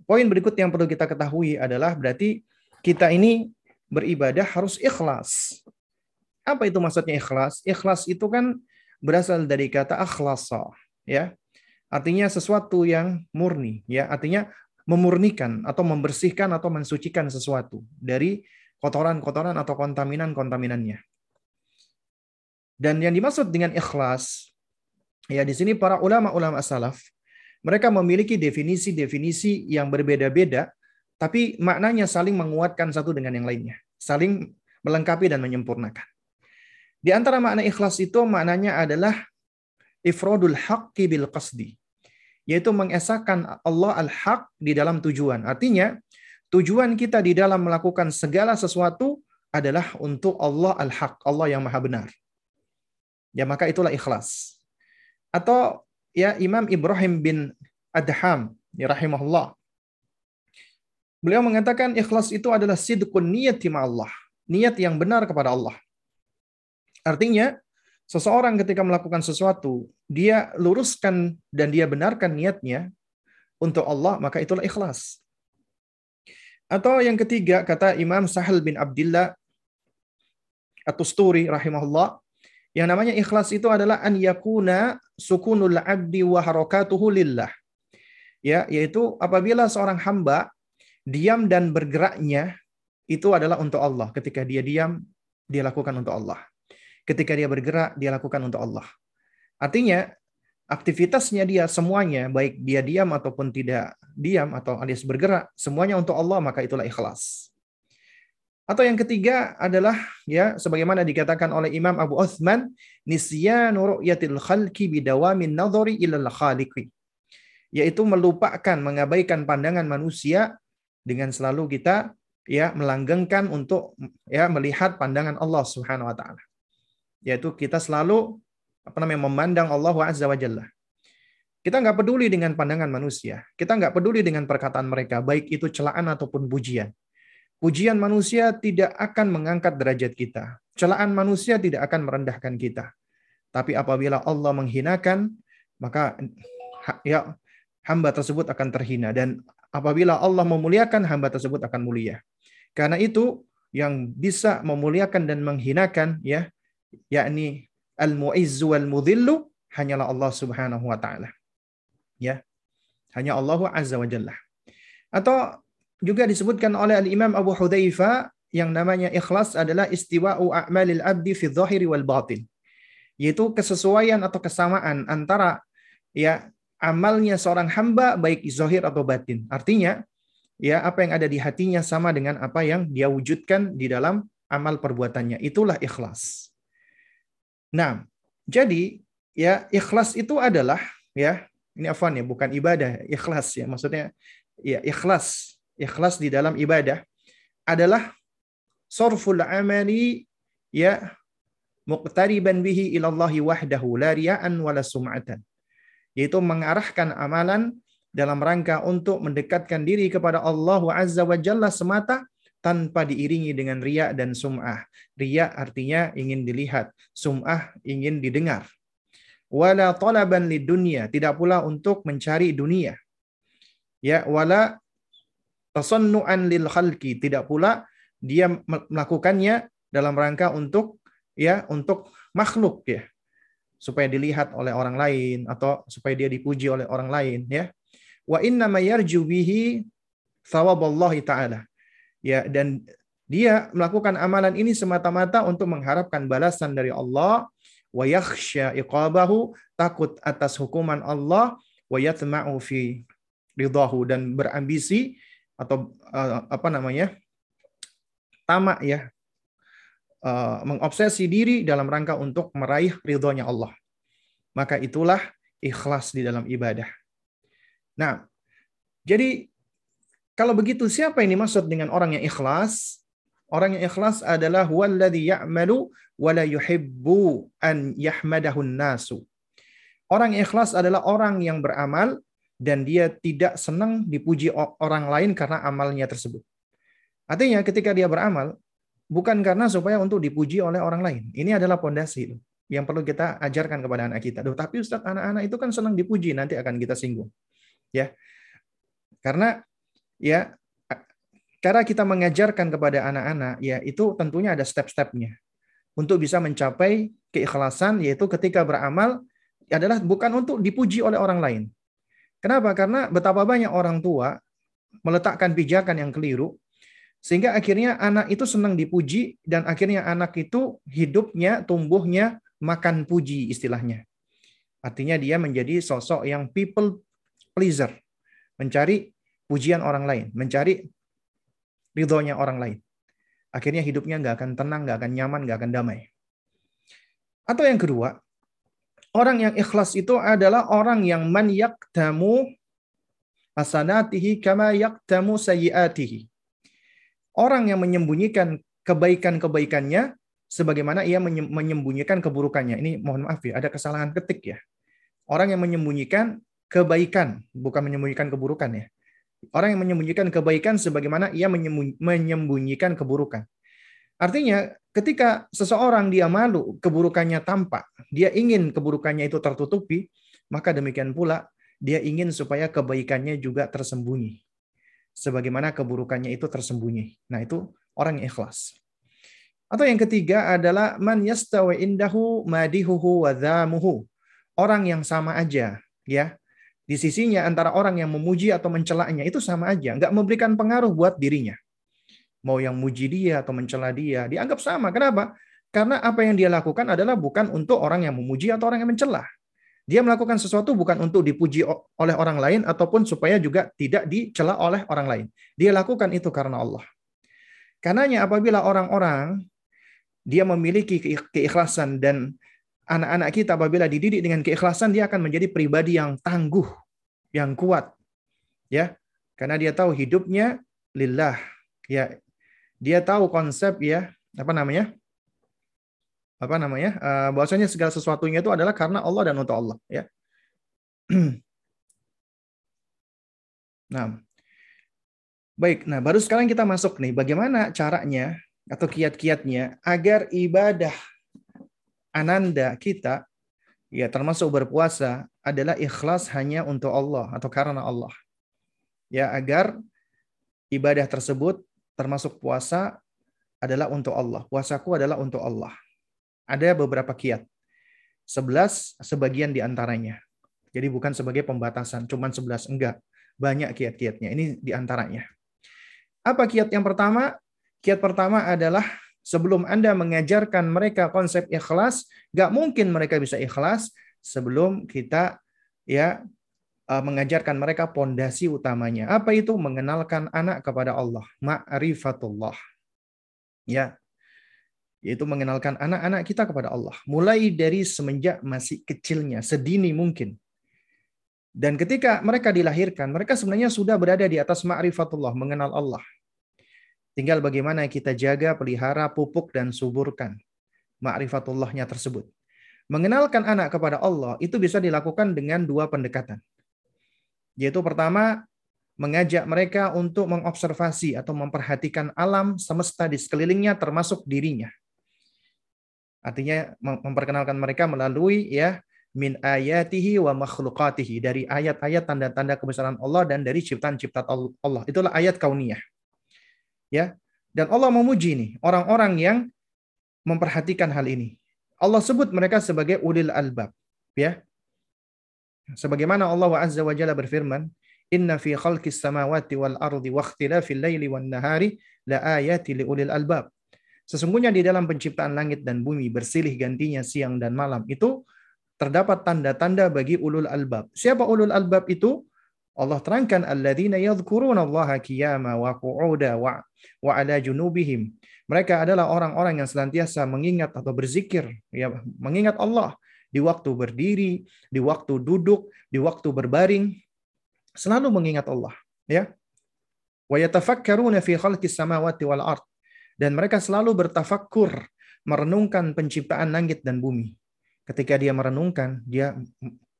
Poin berikut yang perlu kita ketahui adalah berarti kita ini beribadah harus ikhlas. Apa itu maksudnya ikhlas? Ikhlas itu kan berasal dari kata akhlasa, ya. Artinya sesuatu yang murni, ya. Artinya memurnikan atau membersihkan atau mensucikan sesuatu dari kotoran-kotoran atau kontaminan-kontaminannya. Dan yang dimaksud dengan ikhlas, ya di sini para ulama-ulama salaf, mereka memiliki definisi-definisi yang berbeda-beda, tapi maknanya saling menguatkan satu dengan yang lainnya. Saling melengkapi dan menyempurnakan. Di antara makna ikhlas itu maknanya adalah ifrodul haqqi bil qasdi. Yaitu mengesahkan Allah al-haq di dalam tujuan. Artinya, Tujuan kita di dalam melakukan segala sesuatu adalah untuk Allah al-haq, Allah yang maha benar. Ya maka itulah ikhlas. Atau ya Imam Ibrahim bin Adham, ya rahimahullah. Beliau mengatakan ikhlas itu adalah sidqun niyati Allah. Niat yang benar kepada Allah. Artinya, seseorang ketika melakukan sesuatu, dia luruskan dan dia benarkan niatnya untuk Allah, maka itulah ikhlas. Atau yang ketiga kata Imam Sahal bin Abdullah atau Sturi rahimahullah yang namanya ikhlas itu adalah an yakuna sukunul abdi wa harakatuhu lillah. Ya, yaitu apabila seorang hamba diam dan bergeraknya itu adalah untuk Allah. Ketika dia diam, dia lakukan untuk Allah. Ketika dia bergerak, dia lakukan untuk Allah. Artinya, aktivitasnya dia semuanya baik dia diam ataupun tidak diam atau alias bergerak semuanya untuk Allah maka itulah ikhlas. Atau yang ketiga adalah ya sebagaimana dikatakan oleh Imam Abu Uthman nisyanu ru'yatil khalqi bidawamin nadhari ilal khaliqi yaitu melupakan mengabaikan pandangan manusia dengan selalu kita ya melanggengkan untuk ya melihat pandangan Allah Subhanahu wa taala. Yaitu kita selalu apa namanya memandang Allah Azza wa Jalla. Kita nggak peduli dengan pandangan manusia. Kita nggak peduli dengan perkataan mereka, baik itu celaan ataupun pujian. Pujian manusia tidak akan mengangkat derajat kita. Celaan manusia tidak akan merendahkan kita. Tapi apabila Allah menghinakan, maka ya hamba tersebut akan terhina dan apabila Allah memuliakan hamba tersebut akan mulia. Karena itu yang bisa memuliakan dan menghinakan ya yakni al-mu'izzu wal mudhillu hanyalah Allah Subhanahu wa taala. Ya. Hanya Allah Azza wa Jalla. Atau juga disebutkan oleh Al-Imam Abu Hudzaifah yang namanya ikhlas adalah istiwa'u a'malil abdi fi dhahiri wal batin. Yaitu kesesuaian atau kesamaan antara ya amalnya seorang hamba baik zahir atau batin. Artinya ya apa yang ada di hatinya sama dengan apa yang dia wujudkan di dalam amal perbuatannya. Itulah ikhlas. Nah, jadi ya ikhlas itu adalah ya ini afan ya bukan ibadah, ikhlas ya. Maksudnya ya ikhlas, ikhlas di dalam ibadah adalah sorful amali ya muqtariban bihi ilallahi wahdahu la riya'an wala sum'atan. Yaitu mengarahkan amalan dalam rangka untuk mendekatkan diri kepada Allah Azza wa Jalla semata tanpa diiringi dengan riya dan sum'ah. Riya artinya ingin dilihat, sum'ah ingin didengar. Wala talaban lid dunia, tidak pula untuk mencari dunia. Ya, wala tasannu'an lil khalqi, tidak pula dia melakukannya dalam rangka untuk ya untuk makhluk ya supaya dilihat oleh orang lain atau supaya dia dipuji oleh orang lain ya wa inna mayarju bihi thawaballahi taala ya dan dia melakukan amalan ini semata-mata untuk mengharapkan balasan dari Allah wa yakhsha iqabahu takut atas hukuman Allah wa yatma'u fi ridahu dan berambisi atau uh, apa namanya tamak ya uh, mengobsesi diri dalam rangka untuk meraih ridhonya Allah. Maka itulah ikhlas di dalam ibadah. Nah, jadi kalau begitu siapa ini maksud dengan orang yang ikhlas? Orang yang ikhlas adalah huwallazi ya'malu wa la yuhibbu an yahmadahu nasu. Orang yang ikhlas adalah orang yang beramal dan dia tidak senang dipuji orang lain karena amalnya tersebut. Artinya ketika dia beramal, bukan karena supaya untuk dipuji oleh orang lain. Ini adalah pondasi yang perlu kita ajarkan kepada anak kita. Duh, tapi Ustaz, anak-anak itu kan senang dipuji, nanti akan kita singgung. Ya. Karena ya cara kita mengajarkan kepada anak-anak ya itu tentunya ada step-stepnya. Untuk bisa mencapai keikhlasan yaitu ketika beramal adalah bukan untuk dipuji oleh orang lain. Kenapa? Karena betapa banyak orang tua meletakkan pijakan yang keliru sehingga akhirnya anak itu senang dipuji dan akhirnya anak itu hidupnya, tumbuhnya makan puji istilahnya. Artinya dia menjadi sosok yang people pleaser. Mencari pujian orang lain, mencari ridhonya orang lain. Akhirnya hidupnya nggak akan tenang, nggak akan nyaman, nggak akan damai. Atau yang kedua, orang yang ikhlas itu adalah orang yang man yaktamu hasanatihi kama yaktamu sayyiatihi orang yang menyembunyikan kebaikan-kebaikannya sebagaimana ia menyembunyikan keburukannya. Ini mohon maaf ya, ada kesalahan ketik ya. Orang yang menyembunyikan kebaikan, bukan menyembunyikan keburukan ya. Orang yang menyembunyikan kebaikan sebagaimana ia menyembunyikan keburukan. Artinya, ketika seseorang dia malu, keburukannya tampak, dia ingin keburukannya itu tertutupi, maka demikian pula dia ingin supaya kebaikannya juga tersembunyi sebagaimana keburukannya itu tersembunyi. Nah, itu orang yang ikhlas. Atau yang ketiga adalah man yastawi indahu madihuhu wa. Orang yang sama aja, ya. Di sisinya antara orang yang memuji atau mencelaknya itu sama aja, nggak memberikan pengaruh buat dirinya. Mau yang muji dia atau mencela dia, dianggap sama. Kenapa? Karena apa yang dia lakukan adalah bukan untuk orang yang memuji atau orang yang mencela. Dia melakukan sesuatu bukan untuk dipuji oleh orang lain ataupun supaya juga tidak dicela oleh orang lain. Dia lakukan itu karena Allah. Karenanya apabila orang-orang dia memiliki keikhlasan dan anak-anak kita apabila dididik dengan keikhlasan dia akan menjadi pribadi yang tangguh, yang kuat. Ya. Karena dia tahu hidupnya lillah. Ya. Dia tahu konsep ya, apa namanya? apa namanya uh, bahwasanya segala sesuatunya itu adalah karena Allah dan untuk Allah ya nah baik nah baru sekarang kita masuk nih bagaimana caranya atau kiat-kiatnya agar ibadah ananda kita ya termasuk berpuasa adalah ikhlas hanya untuk Allah atau karena Allah ya agar ibadah tersebut termasuk puasa adalah untuk Allah puasaku adalah untuk Allah ada beberapa kiat. Sebelas sebagian di antaranya. Jadi bukan sebagai pembatasan, cuman sebelas enggak. Banyak kiat-kiatnya. Ini di antaranya. Apa kiat yang pertama? Kiat pertama adalah sebelum Anda mengajarkan mereka konsep ikhlas, gak mungkin mereka bisa ikhlas sebelum kita ya uh, mengajarkan mereka pondasi utamanya. Apa itu? Mengenalkan anak kepada Allah, ma'rifatullah. Ya. Yaitu mengenalkan anak-anak kita kepada Allah. Mulai dari semenjak masih kecilnya, sedini mungkin. Dan ketika mereka dilahirkan, mereka sebenarnya sudah berada di atas ma'rifatullah, mengenal Allah. Tinggal bagaimana kita jaga, pelihara, pupuk, dan suburkan ma'rifatullahnya tersebut. Mengenalkan anak kepada Allah itu bisa dilakukan dengan dua pendekatan. Yaitu pertama, mengajak mereka untuk mengobservasi atau memperhatikan alam semesta di sekelilingnya termasuk dirinya. Artinya memperkenalkan mereka melalui ya min ayatihi wa makhlukatihi dari ayat-ayat tanda-tanda kebesaran Allah dan dari ciptaan-ciptaan Allah. Itulah ayat kauniyah. Ya. Dan Allah memuji nih orang-orang yang memperhatikan hal ini. Allah sebut mereka sebagai ulil albab, ya. Sebagaimana Allah Azza wa Jalla berfirman, "Inna fi khalqis samawati wal ardi wa ikhtilafil laili wan nahari la ayati li ulil albab." Sesungguhnya di dalam penciptaan langit dan bumi bersilih gantinya siang dan malam itu terdapat tanda-tanda bagi ulul albab. Siapa ulul albab itu? Allah terangkan alladzina yadhkuruna qiyama wa qu'uda wa wa ala junubihim. Mereka adalah orang-orang yang senantiasa mengingat atau berzikir, ya, mengingat Allah di waktu berdiri, di waktu duduk, di waktu berbaring, selalu mengingat Allah, ya. Wa yatafakkaruna fi khalqis samawati wal ard. Dan mereka selalu bertafakkur, merenungkan penciptaan langit dan bumi. Ketika dia merenungkan, dia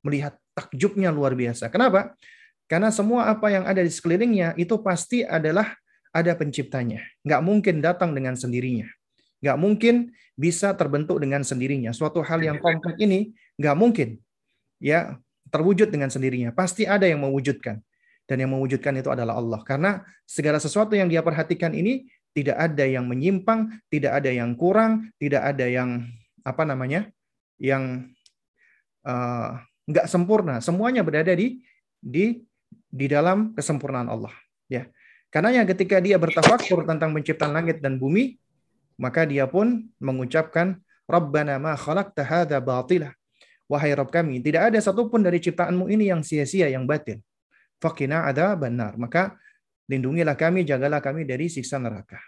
melihat takjubnya luar biasa. Kenapa? Karena semua apa yang ada di sekelilingnya itu pasti adalah ada penciptanya. Nggak mungkin datang dengan sendirinya. Nggak mungkin bisa terbentuk dengan sendirinya. Suatu hal yang kompleks ini nggak mungkin ya terwujud dengan sendirinya. Pasti ada yang mewujudkan. Dan yang mewujudkan itu adalah Allah. Karena segala sesuatu yang dia perhatikan ini tidak ada yang menyimpang, tidak ada yang kurang, tidak ada yang apa namanya, yang uh, nggak sempurna. Semuanya berada di di di dalam kesempurnaan Allah. Ya. Karenanya ketika dia bertafakur tentang penciptaan langit dan bumi, maka dia pun mengucapkan Rabbana ma khalaqta hadza batilah. Wahai Rabb kami, tidak ada satupun dari ciptaanmu ini yang sia-sia, yang batil. Fakina ada benar. Maka lindungilah kami, jagalah kami dari siksa neraka.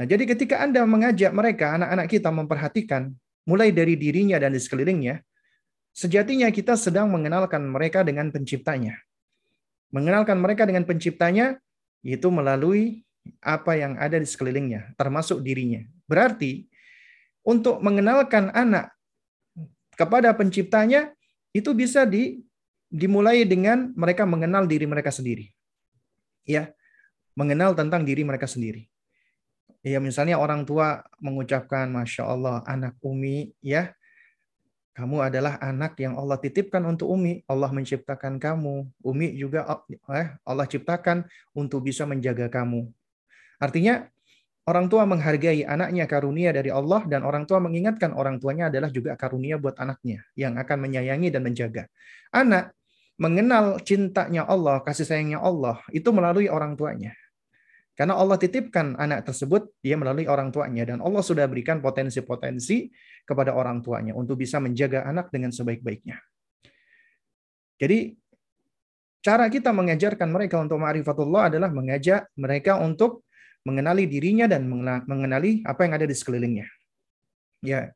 Nah, jadi ketika Anda mengajak mereka, anak-anak kita memperhatikan, mulai dari dirinya dan di sekelilingnya, sejatinya kita sedang mengenalkan mereka dengan penciptanya mengenalkan mereka dengan penciptanya yaitu melalui apa yang ada di sekelilingnya, termasuk dirinya. Berarti untuk mengenalkan anak kepada penciptanya itu bisa di, dimulai dengan mereka mengenal diri mereka sendiri. Ya, mengenal tentang diri mereka sendiri. Ya, misalnya orang tua mengucapkan, Masya Allah, anak Umi, ya, kamu adalah anak yang Allah titipkan untuk Umi. Allah menciptakan kamu. Umi juga eh, Allah ciptakan untuk bisa menjaga kamu. Artinya orang tua menghargai anaknya karunia dari Allah dan orang tua mengingatkan orang tuanya adalah juga karunia buat anaknya yang akan menyayangi dan menjaga. Anak mengenal cintanya Allah, kasih sayangnya Allah itu melalui orang tuanya. Karena Allah titipkan anak tersebut dia melalui orang tuanya dan Allah sudah berikan potensi-potensi kepada orang tuanya untuk bisa menjaga anak dengan sebaik-baiknya. Jadi cara kita mengajarkan mereka untuk ma'rifatullah adalah mengajak mereka untuk mengenali dirinya dan mengenali apa yang ada di sekelilingnya. Ya.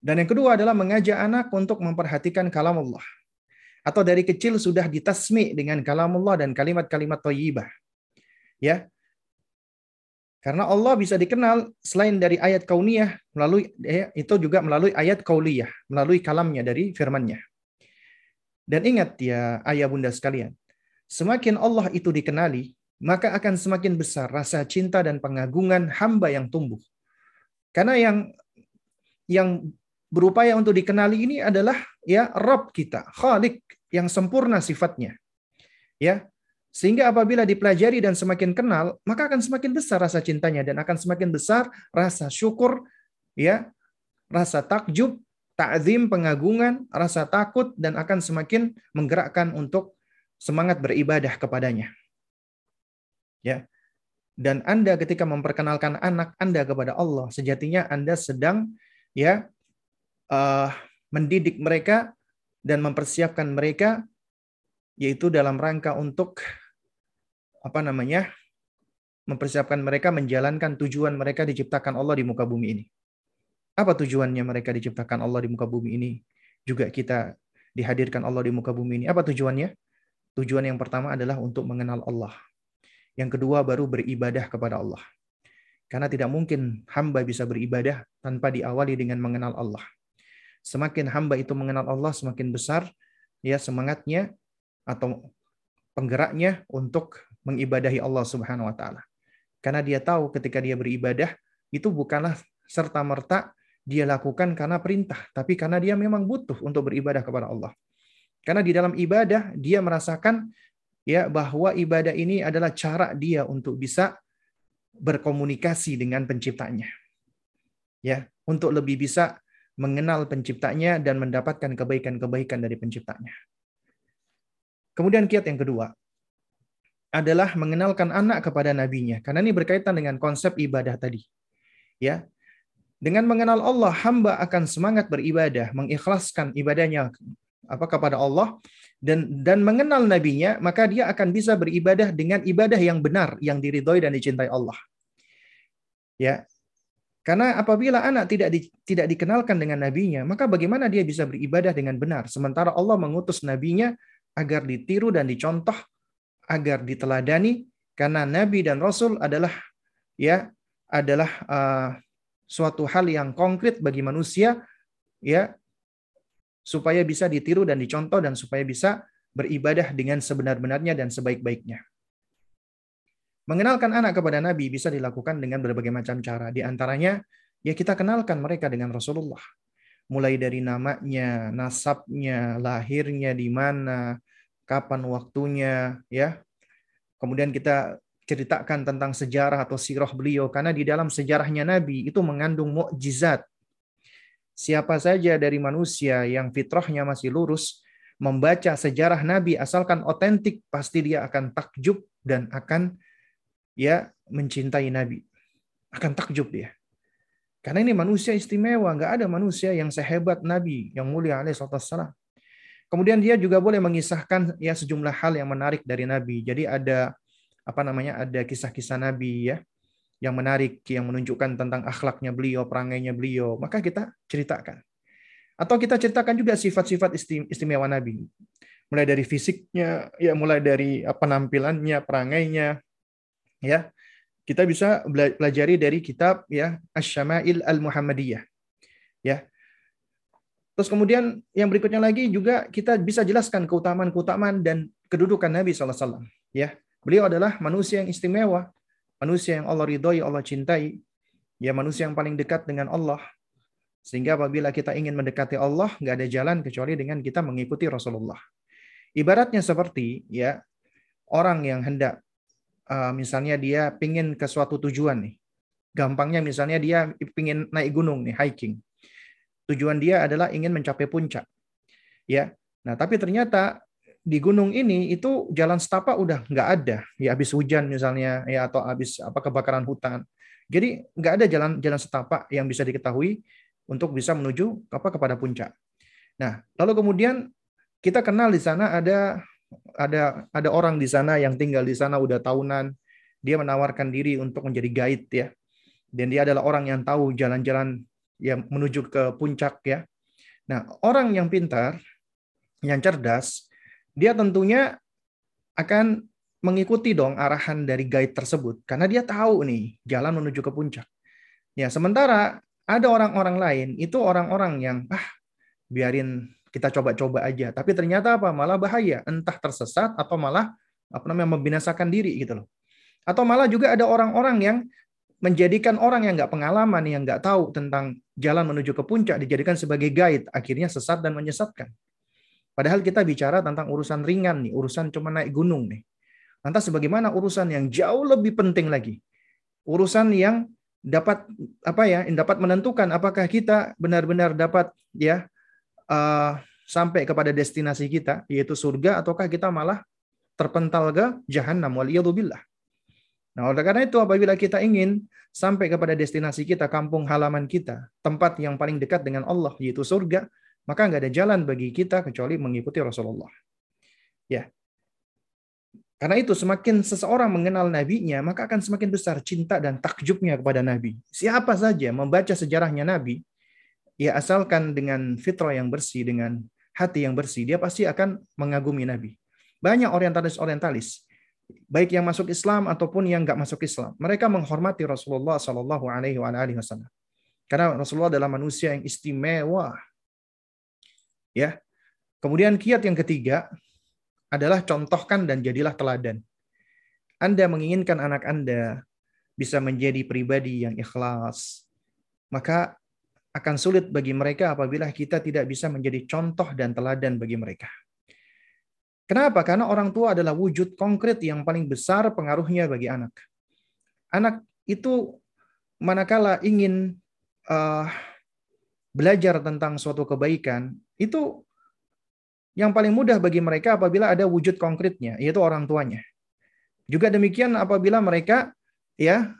Dan yang kedua adalah mengajak anak untuk memperhatikan kalam Allah. Atau dari kecil sudah ditasmi dengan kalam Allah dan kalimat-kalimat thayyibah. Ya, karena Allah bisa dikenal selain dari ayat kauniyah melalui ya, itu juga melalui ayat kauliyah, melalui kalamnya dari firmannya. Dan ingat ya ayah bunda sekalian, semakin Allah itu dikenali, maka akan semakin besar rasa cinta dan pengagungan hamba yang tumbuh. Karena yang yang berupaya untuk dikenali ini adalah ya Rob kita, Khalik yang sempurna sifatnya. Ya, sehingga apabila dipelajari dan semakin kenal, maka akan semakin besar rasa cintanya dan akan semakin besar rasa syukur, ya, rasa takjub, takzim, pengagungan, rasa takut dan akan semakin menggerakkan untuk semangat beribadah kepadanya. Ya. Dan Anda ketika memperkenalkan anak Anda kepada Allah, sejatinya Anda sedang ya uh, mendidik mereka dan mempersiapkan mereka yaitu dalam rangka untuk apa namanya? mempersiapkan mereka menjalankan tujuan mereka diciptakan Allah di muka bumi ini. Apa tujuannya mereka diciptakan Allah di muka bumi ini? Juga kita dihadirkan Allah di muka bumi ini. Apa tujuannya? Tujuan yang pertama adalah untuk mengenal Allah. Yang kedua baru beribadah kepada Allah. Karena tidak mungkin hamba bisa beribadah tanpa diawali dengan mengenal Allah. Semakin hamba itu mengenal Allah, semakin besar ya semangatnya atau penggeraknya untuk mengibadahi Allah Subhanahu wa taala. Karena dia tahu ketika dia beribadah itu bukanlah serta merta dia lakukan karena perintah, tapi karena dia memang butuh untuk beribadah kepada Allah. Karena di dalam ibadah dia merasakan ya bahwa ibadah ini adalah cara dia untuk bisa berkomunikasi dengan penciptanya. Ya, untuk lebih bisa mengenal penciptanya dan mendapatkan kebaikan-kebaikan dari penciptanya. Kemudian kiat yang kedua, adalah mengenalkan anak kepada nabinya. Karena ini berkaitan dengan konsep ibadah tadi. Ya. Dengan mengenal Allah, hamba akan semangat beribadah, mengikhlaskan ibadahnya apa kepada Allah dan dan mengenal nabinya, maka dia akan bisa beribadah dengan ibadah yang benar, yang diridhoi dan dicintai Allah. Ya. Karena apabila anak tidak di, tidak dikenalkan dengan nabinya, maka bagaimana dia bisa beribadah dengan benar sementara Allah mengutus nabinya agar ditiru dan dicontoh agar diteladani karena nabi dan rasul adalah ya adalah uh, suatu hal yang konkret bagi manusia ya supaya bisa ditiru dan dicontoh dan supaya bisa beribadah dengan sebenar-benarnya dan sebaik-baiknya. Mengenalkan anak kepada Nabi bisa dilakukan dengan berbagai macam cara. Di antaranya, ya kita kenalkan mereka dengan Rasulullah. Mulai dari namanya, nasabnya, lahirnya di mana, kapan waktunya, ya. Kemudian kita ceritakan tentang sejarah atau sirah beliau karena di dalam sejarahnya Nabi itu mengandung mukjizat. Siapa saja dari manusia yang fitrahnya masih lurus membaca sejarah Nabi asalkan otentik pasti dia akan takjub dan akan ya mencintai Nabi. Akan takjub dia. Karena ini manusia istimewa, nggak ada manusia yang sehebat Nabi yang mulia alaihissalam. Kemudian dia juga boleh mengisahkan ya sejumlah hal yang menarik dari Nabi. Jadi ada apa namanya? ada kisah-kisah Nabi ya yang menarik yang menunjukkan tentang akhlaknya beliau, perangainya beliau, maka kita ceritakan. Atau kita ceritakan juga sifat-sifat istimewa Nabi. Mulai dari fisiknya, ya mulai dari penampilannya, perangainya, ya. Kita bisa pelajari dari kitab ya Asy-Syama'il Al-Muhammadiyah. Ya, Terus kemudian yang berikutnya lagi juga kita bisa jelaskan keutamaan-keutamaan dan kedudukan Nabi SAW. Ya, beliau adalah manusia yang istimewa, manusia yang Allah ridhoi, Allah cintai, ya manusia yang paling dekat dengan Allah. Sehingga apabila kita ingin mendekati Allah, nggak ada jalan kecuali dengan kita mengikuti Rasulullah. Ibaratnya seperti ya orang yang hendak uh, misalnya dia pingin ke suatu tujuan nih. Gampangnya misalnya dia pingin naik gunung nih, hiking tujuan dia adalah ingin mencapai puncak. Ya. Nah, tapi ternyata di gunung ini itu jalan setapak udah nggak ada. Ya habis hujan misalnya ya atau habis apa kebakaran hutan. Jadi nggak ada jalan jalan setapak yang bisa diketahui untuk bisa menuju apa kepada puncak. Nah, lalu kemudian kita kenal di sana ada ada ada orang di sana yang tinggal di sana udah tahunan. Dia menawarkan diri untuk menjadi guide ya. Dan dia adalah orang yang tahu jalan-jalan yang menuju ke puncak ya. Nah, orang yang pintar, yang cerdas, dia tentunya akan mengikuti dong arahan dari guide tersebut karena dia tahu nih jalan menuju ke puncak. Ya, sementara ada orang-orang lain itu orang-orang yang ah biarin kita coba-coba aja, tapi ternyata apa? malah bahaya, entah tersesat atau malah apa namanya membinasakan diri gitu loh. Atau malah juga ada orang-orang yang menjadikan orang yang nggak pengalaman, yang nggak tahu tentang jalan menuju ke puncak, dijadikan sebagai guide, akhirnya sesat dan menyesatkan. Padahal kita bicara tentang urusan ringan nih, urusan cuma naik gunung nih. Lantas sebagaimana urusan yang jauh lebih penting lagi? Urusan yang dapat apa ya, dapat menentukan apakah kita benar-benar dapat ya uh, sampai kepada destinasi kita yaitu surga ataukah kita malah terpental ke jahanam waliyadzubillah. Nah, oleh karena itu apabila kita ingin sampai kepada destinasi kita, kampung halaman kita, tempat yang paling dekat dengan Allah yaitu surga, maka nggak ada jalan bagi kita kecuali mengikuti Rasulullah. Ya. Karena itu semakin seseorang mengenal nabinya, maka akan semakin besar cinta dan takjubnya kepada nabi. Siapa saja membaca sejarahnya nabi, ya asalkan dengan fitrah yang bersih, dengan hati yang bersih, dia pasti akan mengagumi nabi. Banyak orientalis-orientalis, baik yang masuk Islam ataupun yang nggak masuk Islam, mereka menghormati Rasulullah Shallallahu Alaihi Wasallam. Karena Rasulullah adalah manusia yang istimewa. Ya. Kemudian kiat yang ketiga, adalah contohkan dan jadilah teladan. Anda menginginkan anak Anda bisa menjadi pribadi yang ikhlas, maka akan sulit bagi mereka apabila kita tidak bisa menjadi contoh dan teladan bagi mereka. Kenapa? Karena orang tua adalah wujud konkret yang paling besar pengaruhnya bagi anak. Anak itu manakala ingin uh, belajar tentang suatu kebaikan, itu yang paling mudah bagi mereka apabila ada wujud konkretnya, yaitu orang tuanya. Juga demikian apabila mereka ya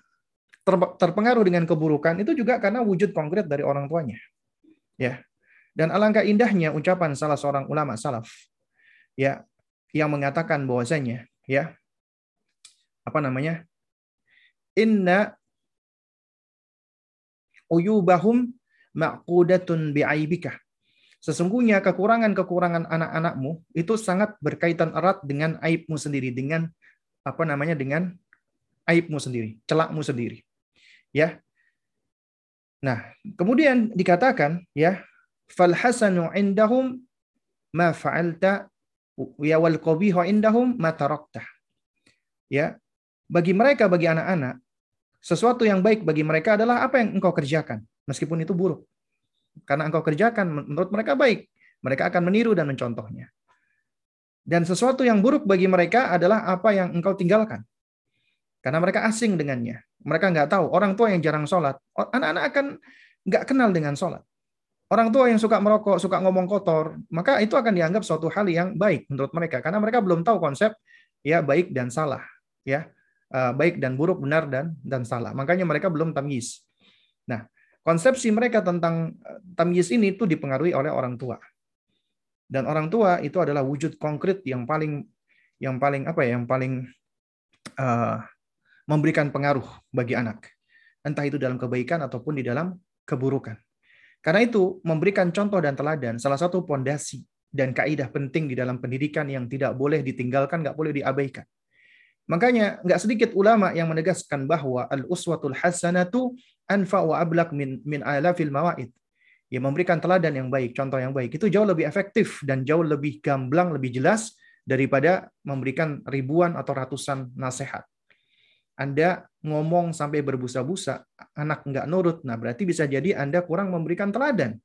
terpengaruh dengan keburukan itu juga karena wujud konkret dari orang tuanya. Ya. Dan alangkah indahnya ucapan salah seorang ulama salaf ya yang mengatakan bahwasanya ya apa namanya? Inna uyubahum maqudatun bi'aibika Sesungguhnya kekurangan-kekurangan anak-anakmu itu sangat berkaitan erat dengan aibmu sendiri, dengan apa namanya dengan aibmu sendiri, celakmu sendiri. Ya. Nah, kemudian dikatakan ya, fal hasanu indahum ma fa'alta ya wal qabihu indahum ma tarakta. Ya. Bagi mereka bagi anak-anak sesuatu yang baik bagi mereka adalah apa yang engkau kerjakan meskipun itu buruk. Karena engkau kerjakan menurut mereka baik. Mereka akan meniru dan mencontohnya. Dan sesuatu yang buruk bagi mereka adalah apa yang engkau tinggalkan. Karena mereka asing dengannya. Mereka nggak tahu. Orang tua yang jarang sholat. Anak-anak akan nggak kenal dengan sholat. Orang tua yang suka merokok, suka ngomong kotor, maka itu akan dianggap suatu hal yang baik menurut mereka. Karena mereka belum tahu konsep ya baik dan salah. ya eh, Baik dan buruk, benar dan dan salah. Makanya mereka belum tamyiz. Nah, konsepsi mereka tentang eh, tamyiz ini itu dipengaruhi oleh orang tua. Dan orang tua itu adalah wujud konkret yang paling yang paling apa ya, yang paling uh, memberikan pengaruh bagi anak. Entah itu dalam kebaikan ataupun di dalam keburukan. Karena itu memberikan contoh dan teladan salah satu pondasi dan kaidah penting di dalam pendidikan yang tidak boleh ditinggalkan, nggak boleh diabaikan. Makanya nggak sedikit ulama yang menegaskan bahwa al-uswatul hasanatu anfa wa ablak min min alafil mawaid. Ya memberikan teladan yang baik, contoh yang baik itu jauh lebih efektif dan jauh lebih gamblang, lebih jelas daripada memberikan ribuan atau ratusan nasihat. Anda ngomong sampai berbusa-busa, anak nggak nurut, nah berarti bisa jadi Anda kurang memberikan teladan.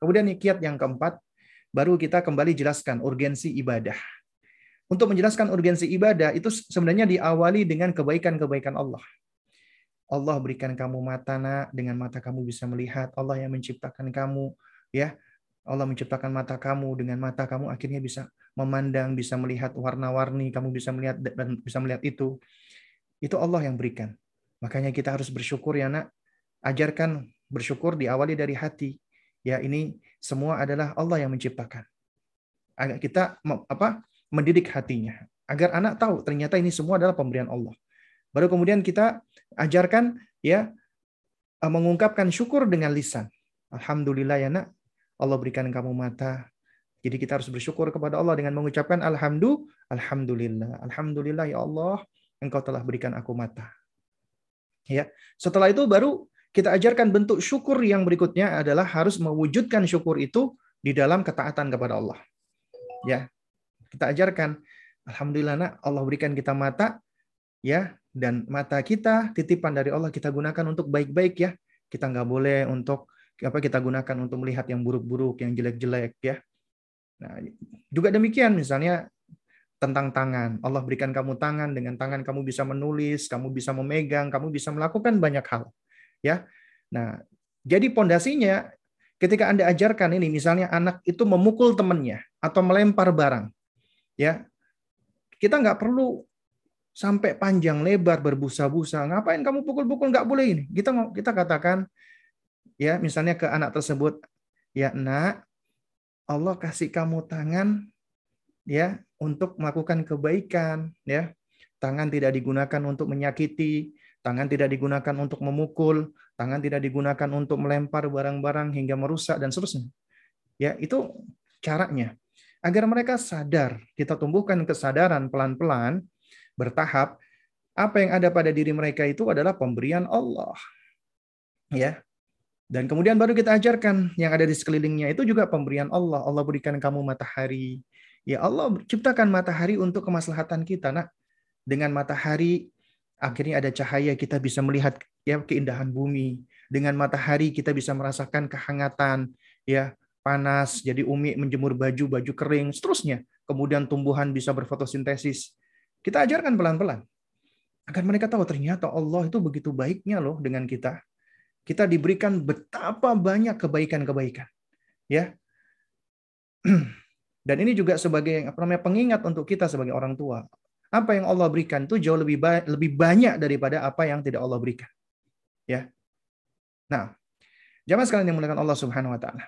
Kemudian kiat yang keempat, baru kita kembali jelaskan urgensi ibadah. Untuk menjelaskan urgensi ibadah itu sebenarnya diawali dengan kebaikan-kebaikan Allah. Allah berikan kamu mata nak, dengan mata kamu bisa melihat. Allah yang menciptakan kamu, ya. Allah menciptakan mata kamu dengan mata kamu akhirnya bisa memandang, bisa melihat warna-warni, kamu bisa melihat dan bisa melihat itu. Itu Allah yang berikan. Makanya kita harus bersyukur ya nak. Ajarkan bersyukur diawali dari hati. Ya ini semua adalah Allah yang menciptakan. Agar kita apa mendidik hatinya agar anak tahu ternyata ini semua adalah pemberian Allah. Baru kemudian kita ajarkan ya eh, mengungkapkan syukur dengan lisan. Alhamdulillah ya nak, Allah berikan kamu mata. Jadi kita harus bersyukur kepada Allah dengan mengucapkan alhamdulillah, alhamdulillah, alhamdulillah ya Allah, engkau telah berikan aku mata. Ya. Setelah itu baru kita ajarkan bentuk syukur yang berikutnya adalah harus mewujudkan syukur itu di dalam ketaatan kepada Allah. Ya, kita ajarkan, alhamdulillah nak, Allah berikan kita mata, ya, dan mata kita titipan dari Allah kita gunakan untuk baik-baik ya. Kita nggak boleh untuk apa kita gunakan untuk melihat yang buruk-buruk, yang jelek-jelek ya. Nah, juga demikian misalnya tentang tangan. Allah berikan kamu tangan, dengan tangan kamu bisa menulis, kamu bisa memegang, kamu bisa melakukan banyak hal. Ya. Nah, jadi pondasinya ketika Anda ajarkan ini misalnya anak itu memukul temannya atau melempar barang ya kita nggak perlu sampai panjang lebar berbusa-busa. Ngapain kamu pukul-pukul? Nggak boleh ini. Kita kita katakan ya misalnya ke anak tersebut, ya nak, Allah kasih kamu tangan ya untuk melakukan kebaikan ya. Tangan tidak digunakan untuk menyakiti, tangan tidak digunakan untuk memukul, tangan tidak digunakan untuk melempar barang-barang hingga merusak dan seterusnya. Ya, itu caranya. Agar mereka sadar, kita tumbuhkan kesadaran pelan-pelan bertahap, apa yang ada pada diri mereka itu adalah pemberian Allah. Ya. Dan kemudian baru kita ajarkan yang ada di sekelilingnya itu juga pemberian Allah. Allah berikan kamu matahari. Ya Allah ciptakan matahari untuk kemaslahatan kita. Nah, dengan matahari akhirnya ada cahaya kita bisa melihat ya keindahan bumi. Dengan matahari kita bisa merasakan kehangatan, ya panas, jadi Umi menjemur baju, baju kering, seterusnya. Kemudian tumbuhan bisa berfotosintesis. Kita ajarkan pelan-pelan. Agar mereka tahu ternyata Allah itu begitu baiknya loh dengan kita. Kita diberikan betapa banyak kebaikan-kebaikan. Ya. Dan ini juga sebagai apa namanya pengingat untuk kita sebagai orang tua. Apa yang Allah berikan itu jauh lebih baik, lebih banyak daripada apa yang tidak Allah berikan. Ya. Nah, jamaah sekalian yang menggunakan Allah Subhanahu wa taala.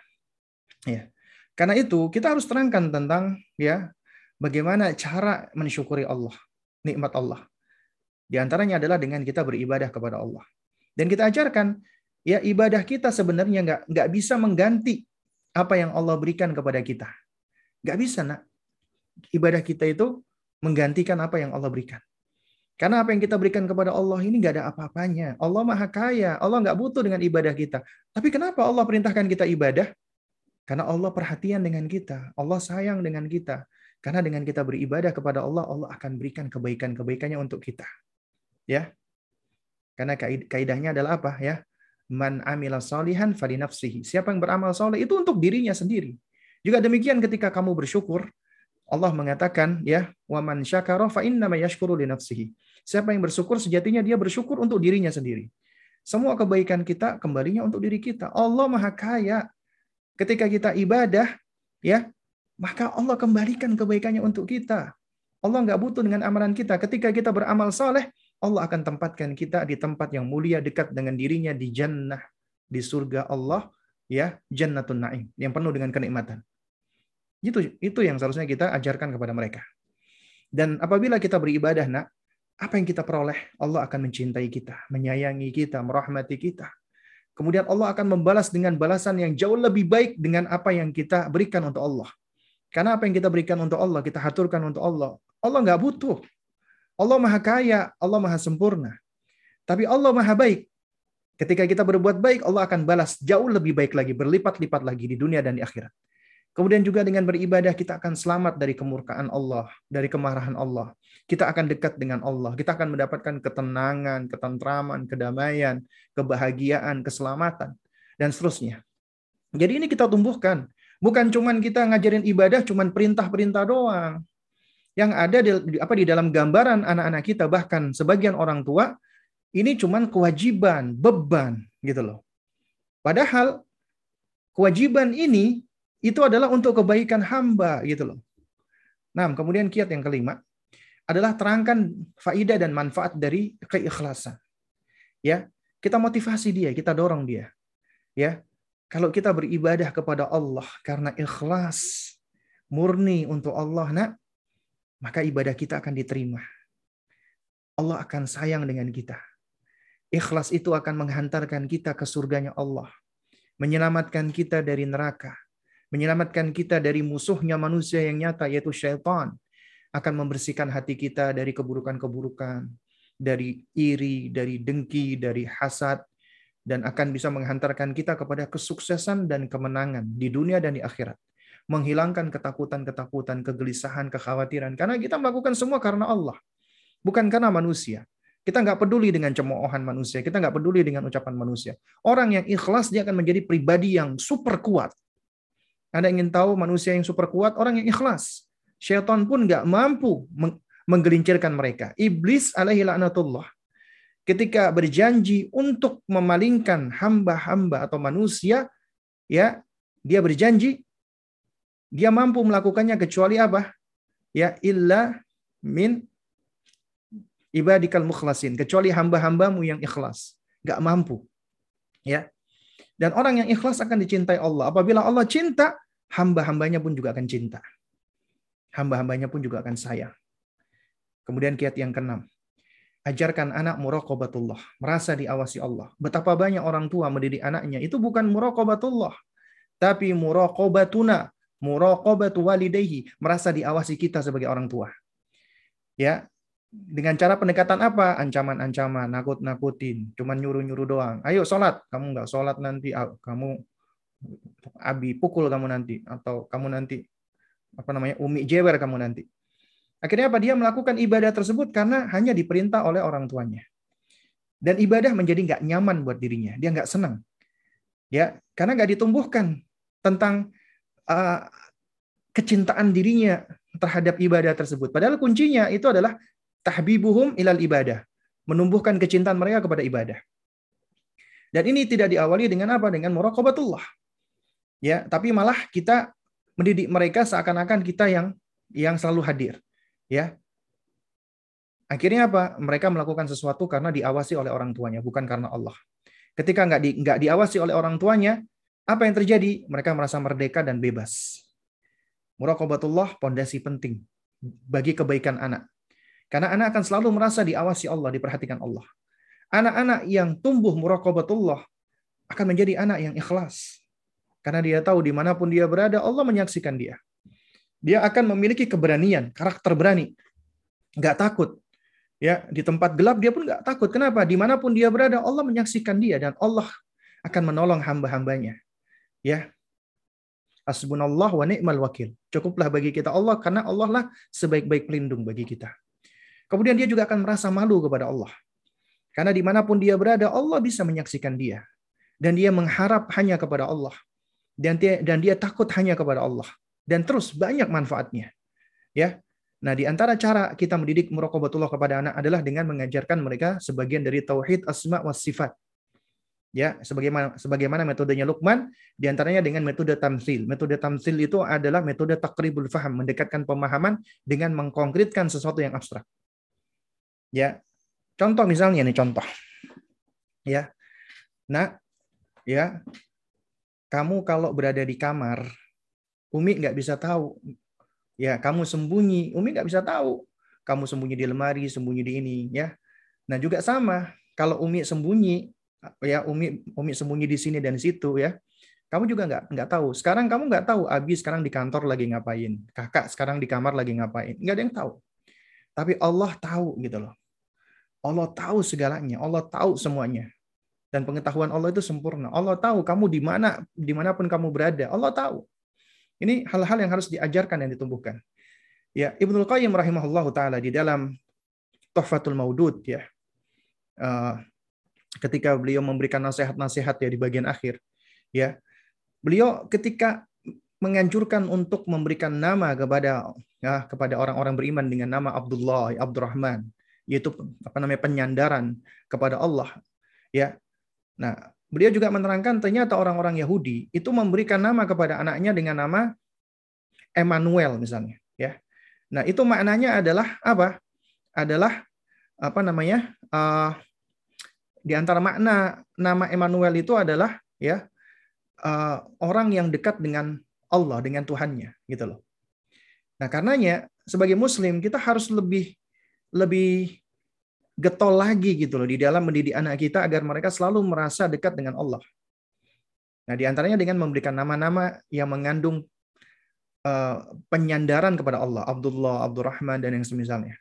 Ya. Karena itu kita harus terangkan tentang ya bagaimana cara mensyukuri Allah, nikmat Allah. Di antaranya adalah dengan kita beribadah kepada Allah. Dan kita ajarkan, ya ibadah kita sebenarnya nggak nggak bisa mengganti apa yang Allah berikan kepada kita. Nggak bisa, nak. Ibadah kita itu menggantikan apa yang Allah berikan. Karena apa yang kita berikan kepada Allah ini nggak ada apa-apanya. Allah maha kaya. Allah nggak butuh dengan ibadah kita. Tapi kenapa Allah perintahkan kita ibadah? Karena Allah perhatian dengan kita. Allah sayang dengan kita. Karena dengan kita beribadah kepada Allah, Allah akan berikan kebaikan-kebaikannya untuk kita. Ya. Karena kaidahnya adalah apa ya? Man amila salihan fali nafsihi. Siapa yang beramal soleh itu untuk dirinya sendiri. Juga demikian ketika kamu bersyukur, Allah mengatakan ya, wa man syakara fa innama yashkuru li nafsihi. Siapa yang bersyukur sejatinya dia bersyukur untuk dirinya sendiri. Semua kebaikan kita kembalinya untuk diri kita. Allah Maha Kaya. Ketika kita ibadah, ya, maka Allah kembalikan kebaikannya untuk kita. Allah nggak butuh dengan amalan kita. Ketika kita beramal saleh, Allah akan tempatkan kita di tempat yang mulia dekat dengan dirinya di jannah, di surga Allah, ya, jannatun naim, yang penuh dengan kenikmatan. Itu itu yang seharusnya kita ajarkan kepada mereka. Dan apabila kita beribadah, nak, apa yang kita peroleh? Allah akan mencintai kita, menyayangi kita, merahmati kita. Kemudian Allah akan membalas dengan balasan yang jauh lebih baik dengan apa yang kita berikan untuk Allah. Karena apa yang kita berikan untuk Allah, kita haturkan untuk Allah. Allah nggak butuh. Allah maha kaya, Allah maha sempurna. Tapi Allah maha baik. Ketika kita berbuat baik, Allah akan balas jauh lebih baik lagi, berlipat-lipat lagi di dunia dan di akhirat. Kemudian juga dengan beribadah kita akan selamat dari kemurkaan Allah, dari kemarahan Allah. Kita akan dekat dengan Allah. Kita akan mendapatkan ketenangan, ketentraman, kedamaian, kebahagiaan, keselamatan, dan seterusnya. Jadi ini kita tumbuhkan. Bukan cuman kita ngajarin ibadah cuman perintah-perintah doang. Yang ada di, apa di dalam gambaran anak-anak kita bahkan sebagian orang tua ini cuman kewajiban, beban gitu loh. Padahal kewajiban ini itu adalah untuk kebaikan hamba gitu loh. Nah, kemudian kiat yang kelima adalah terangkan faidah dan manfaat dari keikhlasan. Ya, kita motivasi dia, kita dorong dia. Ya, kalau kita beribadah kepada Allah karena ikhlas, murni untuk Allah, nak, maka ibadah kita akan diterima. Allah akan sayang dengan kita. Ikhlas itu akan menghantarkan kita ke surganya Allah. Menyelamatkan kita dari neraka. Menyelamatkan kita dari musuhnya manusia yang nyata, yaitu syaitan. Akan membersihkan hati kita dari keburukan-keburukan. Dari iri, dari dengki, dari hasad, dan akan bisa menghantarkan kita kepada kesuksesan dan kemenangan di dunia dan di akhirat. Menghilangkan ketakutan-ketakutan, kegelisahan, kekhawatiran. Karena kita melakukan semua karena Allah. Bukan karena manusia. Kita nggak peduli dengan cemoohan manusia. Kita nggak peduli dengan ucapan manusia. Orang yang ikhlas, dia akan menjadi pribadi yang super kuat. Anda ingin tahu manusia yang super kuat? Orang yang ikhlas. Syaitan pun nggak mampu menggelincirkan mereka. Iblis alaihi la'natullah ketika berjanji untuk memalingkan hamba-hamba atau manusia, ya, dia berjanji dia mampu melakukannya kecuali apa? Ya, illa min ibadikal mukhlasin kecuali hamba-hambamu yang ikhlas. Gak mampu. Ya. Dan orang yang ikhlas akan dicintai Allah. Apabila Allah cinta, hamba-hambanya pun juga akan cinta. Hamba-hambanya pun juga akan sayang. Kemudian kiat yang keenam. Ajarkan anak muraqabatullah, merasa diawasi Allah. Betapa banyak orang tua mendidik anaknya itu bukan muraqabatullah, tapi muraqabatuna, muraqabatu walidayhi, merasa diawasi kita sebagai orang tua. Ya, dengan cara pendekatan apa? Ancaman-ancaman, nakut-nakutin, cuman nyuruh-nyuruh doang. Ayo sholat, kamu nggak sholat nanti, kamu abi pukul kamu nanti, atau kamu nanti apa namanya umi jewer kamu nanti. Akhirnya apa? Dia melakukan ibadah tersebut karena hanya diperintah oleh orang tuanya. Dan ibadah menjadi nggak nyaman buat dirinya. Dia nggak senang. Ya, karena nggak ditumbuhkan tentang uh, kecintaan dirinya terhadap ibadah tersebut. Padahal kuncinya itu adalah tahbibuhum ilal ibadah, menumbuhkan kecintaan mereka kepada ibadah. Dan ini tidak diawali dengan apa? Dengan muraqabatullah. Ya, tapi malah kita mendidik mereka seakan-akan kita yang yang selalu hadir. Ya. Akhirnya apa? Mereka melakukan sesuatu karena diawasi oleh orang tuanya, bukan karena Allah. Ketika nggak di, nggak diawasi oleh orang tuanya, apa yang terjadi? Mereka merasa merdeka dan bebas. Muraqabatullah pondasi penting bagi kebaikan anak. Karena anak akan selalu merasa diawasi Allah, diperhatikan Allah. Anak-anak yang tumbuh muraqabatullah akan menjadi anak yang ikhlas. Karena dia tahu di mana pun dia berada, Allah menyaksikan dia. Dia akan memiliki keberanian, karakter berani. Nggak takut. Ya, di tempat gelap dia pun nggak takut. Kenapa? Di mana pun dia berada, Allah menyaksikan dia dan Allah akan menolong hamba-hambanya. Ya, Hasbunallah wa ni'mal wakil. Cukuplah bagi kita Allah karena Allah lah sebaik-baik pelindung bagi kita. Kemudian dia juga akan merasa malu kepada Allah. Karena di mana pun dia berada, Allah bisa menyaksikan dia. Dan dia mengharap hanya kepada Allah. Dan dia, dan dia takut hanya kepada Allah. Dan terus banyak manfaatnya. Ya, Nah, di antara cara kita mendidik muraqabatullah kepada anak adalah dengan mengajarkan mereka sebagian dari tauhid asma wa sifat. Ya, sebagaimana sebagaimana metodenya Luqman, di antaranya dengan metode tamsil. Metode tamsil itu adalah metode takribul faham, mendekatkan pemahaman dengan mengkonkretkan sesuatu yang abstrak. Ya. Contoh misalnya nih contoh. Ya. Nah, ya. Kamu kalau berada di kamar, Umi nggak bisa tahu. Ya, kamu sembunyi, Umi nggak bisa tahu. Kamu sembunyi di lemari, sembunyi di ini, ya. Nah, juga sama. Kalau Umi sembunyi, ya Umi Umi sembunyi di sini dan situ, ya. Kamu juga nggak nggak tahu. Sekarang kamu nggak tahu. Abi sekarang di kantor lagi ngapain. Kakak sekarang di kamar lagi ngapain. Nggak ada yang tahu. Tapi Allah tahu gitu loh. Allah tahu segalanya, Allah tahu semuanya. Dan pengetahuan Allah itu sempurna. Allah tahu kamu di mana, di mana pun kamu berada. Allah tahu. Ini hal-hal yang harus diajarkan dan ditumbuhkan. Ya, Ibnu Qayyim rahimahullah taala di dalam Tuhfatul Maudud ya. Uh, ketika beliau memberikan nasihat-nasihat ya di bagian akhir ya. Beliau ketika menganjurkan untuk memberikan nama kepada ya kepada orang-orang beriman dengan nama Abdullah, Abdurrahman yaitu apa namanya penyandaran kepada Allah ya nah beliau juga menerangkan ternyata orang-orang Yahudi itu memberikan nama kepada anaknya dengan nama Emmanuel misalnya ya. Nah itu maknanya adalah apa? Adalah apa namanya uh, di antara makna nama Emmanuel itu adalah ya uh, orang yang dekat dengan Allah dengan Tuhannya gitu loh. Nah karenanya sebagai Muslim kita harus lebih lebih getol lagi gitu loh di dalam mendidik anak kita agar mereka selalu merasa dekat dengan Allah. Nah, di antaranya dengan memberikan nama-nama yang mengandung uh, penyandaran kepada Allah, Abdullah, Abdurrahman dan yang semisalnya.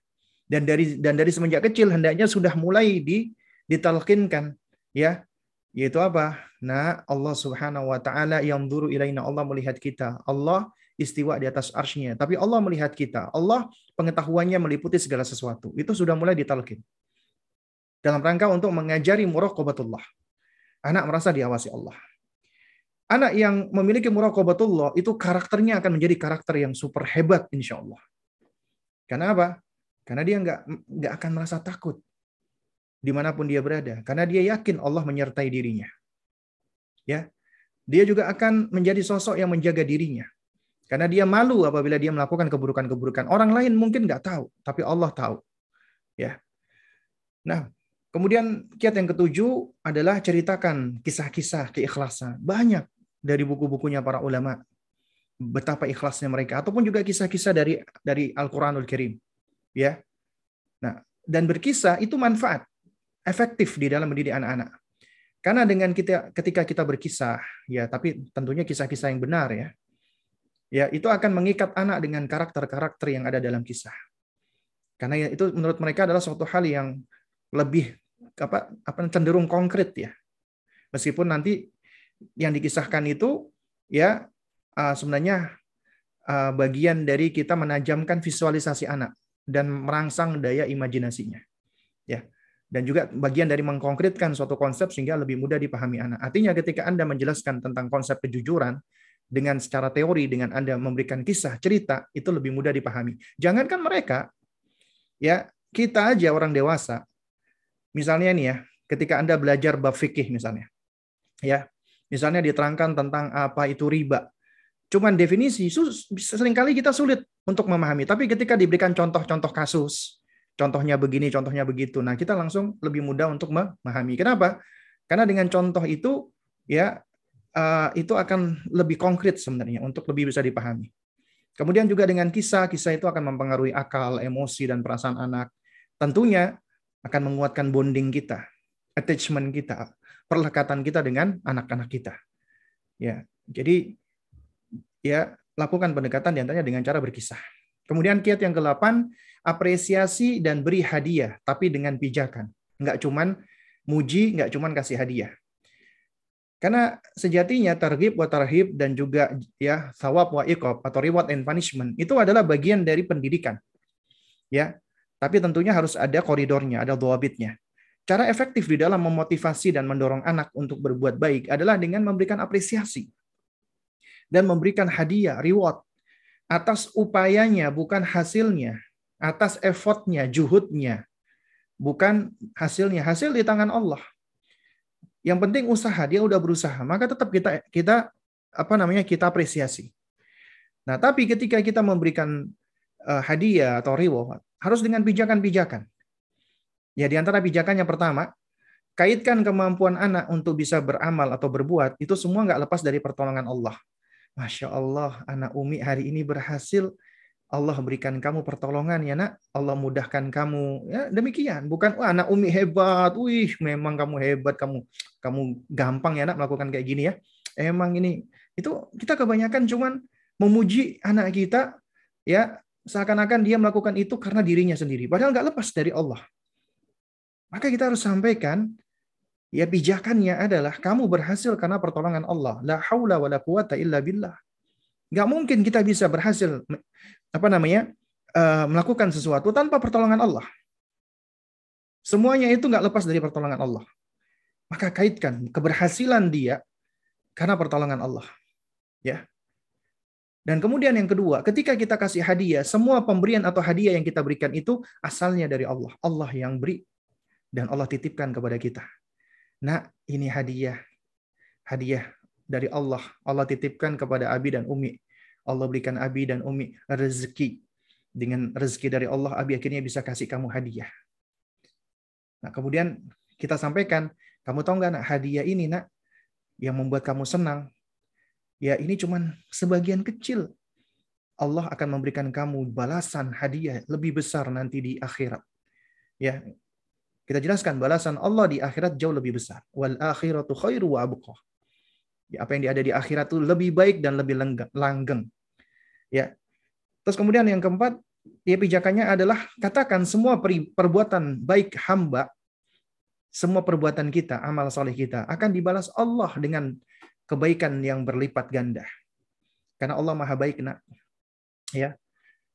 Dan dari dan dari semenjak kecil hendaknya sudah mulai di ditalkinkan ya yaitu apa? Nah, Allah Subhanahu wa taala yang duru ilaina Allah melihat kita. Allah istiwa di atas arsy Tapi Allah melihat kita. Allah pengetahuannya meliputi segala sesuatu. Itu sudah mulai ditalkin. Dalam rangka untuk mengajari muraqabatullah. Anak merasa diawasi Allah. Anak yang memiliki muraqabatullah itu karakternya akan menjadi karakter yang super hebat insya Allah. Karena apa? Karena dia nggak nggak akan merasa takut di mana pun dia berada. Karena dia yakin Allah menyertai dirinya. Ya, dia juga akan menjadi sosok yang menjaga dirinya. Karena dia malu apabila dia melakukan keburukan-keburukan. Orang lain mungkin nggak tahu, tapi Allah tahu. Ya. Nah, kemudian kiat yang ketujuh adalah ceritakan kisah-kisah keikhlasan. Banyak dari buku-bukunya para ulama betapa ikhlasnya mereka ataupun juga kisah-kisah dari dari Al-Qur'anul Karim. Ya. Nah, dan berkisah itu manfaat efektif di dalam mendidik anak-anak. Karena dengan kita ketika kita berkisah, ya tapi tentunya kisah-kisah yang benar ya. Ya, itu akan mengikat anak dengan karakter-karakter yang ada dalam kisah. Karena ya, itu menurut mereka adalah suatu hal yang lebih apa apa cenderung konkret ya. Meskipun nanti yang dikisahkan itu ya uh, sebenarnya uh, bagian dari kita menajamkan visualisasi anak dan merangsang daya imajinasinya. Ya. Dan juga bagian dari mengkonkretkan suatu konsep sehingga lebih mudah dipahami anak. Artinya ketika Anda menjelaskan tentang konsep kejujuran dengan secara teori dengan Anda memberikan kisah, cerita, itu lebih mudah dipahami. Jangankan mereka, ya kita aja orang dewasa. Misalnya nih ya, ketika Anda belajar bab fikih misalnya. Ya, misalnya diterangkan tentang apa itu riba cuman definisi sering kali kita sulit untuk memahami. Tapi ketika diberikan contoh-contoh kasus, contohnya begini, contohnya begitu, nah kita langsung lebih mudah untuk memahami. Kenapa? Karena dengan contoh itu ya uh, itu akan lebih konkret sebenarnya untuk lebih bisa dipahami. Kemudian juga dengan kisah, kisah itu akan mempengaruhi akal, emosi dan perasaan anak. Tentunya akan menguatkan bonding kita, attachment kita, perlekatan kita dengan anak-anak kita. Ya, jadi ya lakukan pendekatan di antaranya dengan cara berkisah. Kemudian kiat yang ke-8, apresiasi dan beri hadiah, tapi dengan pijakan. Enggak cuman muji, enggak cuman kasih hadiah. Karena sejatinya targhib wa tarhib dan juga ya thawab wa iqab atau reward and punishment itu adalah bagian dari pendidikan. Ya. Tapi tentunya harus ada koridornya, ada doabitnya. Cara efektif di dalam memotivasi dan mendorong anak untuk berbuat baik adalah dengan memberikan apresiasi dan memberikan hadiah, reward atas upayanya, bukan hasilnya, atas effortnya, juhudnya, bukan hasilnya. Hasil di tangan Allah. Yang penting usaha, dia udah berusaha, maka tetap kita kita apa namanya kita apresiasi. Nah, tapi ketika kita memberikan uh, hadiah atau reward, harus dengan pijakan-pijakan. Ya, di antara pijakan yang pertama, kaitkan kemampuan anak untuk bisa beramal atau berbuat, itu semua nggak lepas dari pertolongan Allah. Masya Allah, anak Umi hari ini berhasil. Allah berikan kamu pertolongan ya nak. Allah mudahkan kamu. Ya demikian. Bukan wah anak Umi hebat. Wih, memang kamu hebat. Kamu kamu gampang ya nak melakukan kayak gini ya. Emang ini itu kita kebanyakan cuman memuji anak kita ya seakan-akan dia melakukan itu karena dirinya sendiri. Padahal nggak lepas dari Allah. Maka kita harus sampaikan Ya pijakannya adalah kamu berhasil karena pertolongan Allah. La haula wa la quwata illa billah. Gak mungkin kita bisa berhasil apa namanya uh, melakukan sesuatu tanpa pertolongan Allah. Semuanya itu nggak lepas dari pertolongan Allah. Maka kaitkan keberhasilan dia karena pertolongan Allah. Ya. Dan kemudian yang kedua, ketika kita kasih hadiah, semua pemberian atau hadiah yang kita berikan itu asalnya dari Allah. Allah yang beri dan Allah titipkan kepada kita. Nak, ini hadiah. Hadiah dari Allah. Allah titipkan kepada Abi dan Umi. Allah berikan Abi dan Umi rezeki. Dengan rezeki dari Allah, Abi akhirnya bisa kasih kamu hadiah. Nah, kemudian kita sampaikan, kamu tahu nggak nak hadiah ini nak yang membuat kamu senang? Ya ini cuman sebagian kecil. Allah akan memberikan kamu balasan hadiah lebih besar nanti di akhirat. Ya, kita jelaskan balasan Allah di akhirat jauh lebih besar. Wal akhiratu khairu wa abqa. Ya, apa yang ada di akhirat itu lebih baik dan lebih langgeng. Ya. Terus kemudian yang keempat, ya pijakannya adalah katakan semua perbuatan baik hamba, semua perbuatan kita, amal soleh kita akan dibalas Allah dengan kebaikan yang berlipat ganda. Karena Allah maha baik nak. Ya,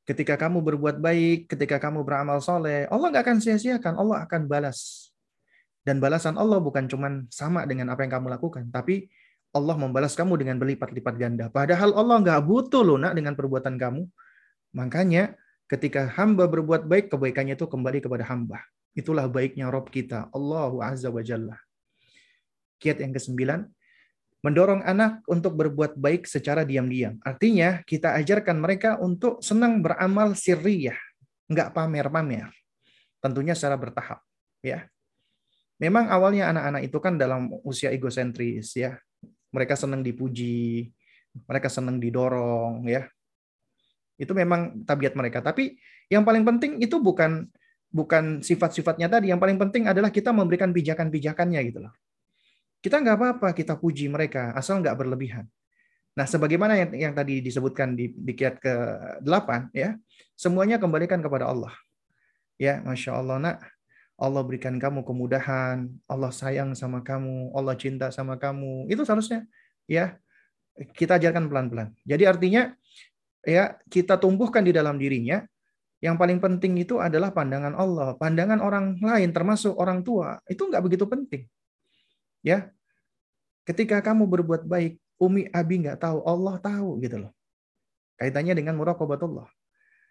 Ketika kamu berbuat baik, ketika kamu beramal soleh, Allah nggak akan sia-siakan, Allah akan balas. Dan balasan Allah bukan cuma sama dengan apa yang kamu lakukan, tapi Allah membalas kamu dengan berlipat-lipat ganda. Padahal Allah nggak butuh loh nak dengan perbuatan kamu. Makanya ketika hamba berbuat baik, kebaikannya itu kembali kepada hamba. Itulah baiknya Rob kita, Allahu Azza wa Jalla. Kiat yang kesembilan, mendorong anak untuk berbuat baik secara diam-diam. Artinya kita ajarkan mereka untuk senang beramal sirriyah, nggak pamer-pamer. Tentunya secara bertahap. ya. Memang awalnya anak-anak itu kan dalam usia egosentris ya. Mereka senang dipuji, mereka senang didorong ya. Itu memang tabiat mereka. Tapi yang paling penting itu bukan bukan sifat-sifatnya tadi. Yang paling penting adalah kita memberikan pijakan-pijakannya gitu loh. Kita nggak apa-apa kita puji mereka asal nggak berlebihan. Nah, sebagaimana yang, yang tadi disebutkan di, di kiat ke-8 ya, semuanya kembalikan kepada Allah. Ya, Masya Allah, nak. Allah berikan kamu kemudahan, Allah sayang sama kamu, Allah cinta sama kamu. Itu seharusnya ya kita ajarkan pelan-pelan. Jadi artinya ya kita tumbuhkan di dalam dirinya yang paling penting itu adalah pandangan Allah, pandangan orang lain termasuk orang tua itu nggak begitu penting. Ya, ketika kamu berbuat baik, Umi Abi nggak tahu, Allah tahu gitu loh. Kaitannya dengan muraqabatullah.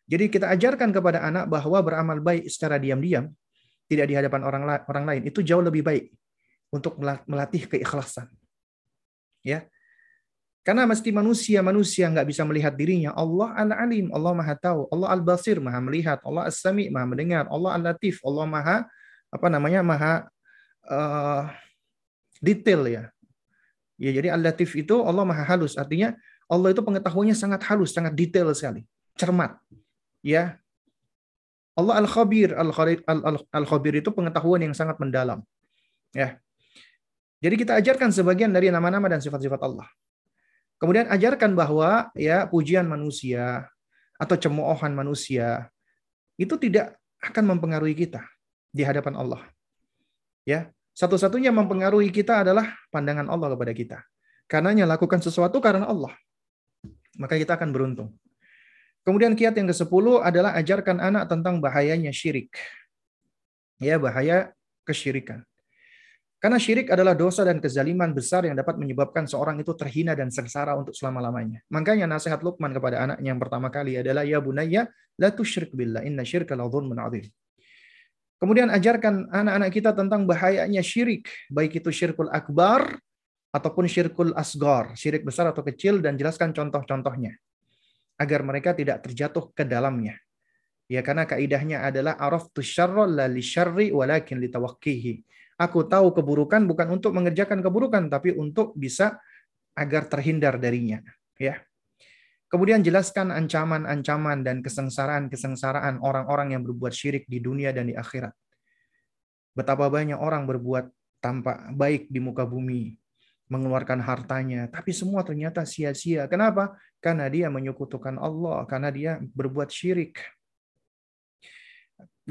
Jadi kita ajarkan kepada anak bahwa beramal baik secara diam-diam, tidak di hadapan orang orang lain, itu jauh lebih baik untuk melatih keikhlasan. Ya. Karena mesti manusia, manusia nggak bisa melihat dirinya. Allah al-alim, Allah maha tahu. Allah al-basir, maha melihat. Allah as-sami, maha mendengar. Allah al-latif, Allah maha, apa namanya, maha uh, detail ya. Ya, jadi Al-Latif itu Allah Maha halus. Artinya Allah itu pengetahuannya sangat halus, sangat detail sekali, cermat. Ya. Allah Al-Khabir, Al-Khabir itu pengetahuan yang sangat mendalam. Ya. Jadi kita ajarkan sebagian dari nama-nama dan sifat-sifat Allah. Kemudian ajarkan bahwa ya pujian manusia atau cemoohan manusia itu tidak akan mempengaruhi kita di hadapan Allah. Ya, satu-satunya mempengaruhi kita adalah pandangan Allah kepada kita. Karenanya lakukan sesuatu karena Allah. Maka kita akan beruntung. Kemudian kiat yang ke-10 adalah ajarkan anak tentang bahayanya syirik. Ya, bahaya kesyirikan. Karena syirik adalah dosa dan kezaliman besar yang dapat menyebabkan seorang itu terhina dan sengsara untuk selama-lamanya. Makanya nasihat Luqman kepada anaknya yang pertama kali adalah ya bunayya la tusyrik billah inna syirka la dzulmun adzim. Kemudian ajarkan anak-anak kita tentang bahayanya syirik, baik itu syirkul akbar ataupun syirkul asgar, syirik besar atau kecil dan jelaskan contoh-contohnya agar mereka tidak terjatuh ke dalamnya. Ya karena kaidahnya adalah syarra la li syarri walakin litawaqqihi. Aku tahu keburukan bukan untuk mengerjakan keburukan tapi untuk bisa agar terhindar darinya, ya. Kemudian jelaskan ancaman-ancaman dan kesengsaraan-kesengsaraan orang-orang yang berbuat syirik di dunia dan di akhirat. Betapa banyak orang berbuat tampak baik di muka bumi, mengeluarkan hartanya, tapi semua ternyata sia-sia. Kenapa? Karena dia menyekutukan Allah, karena dia berbuat syirik.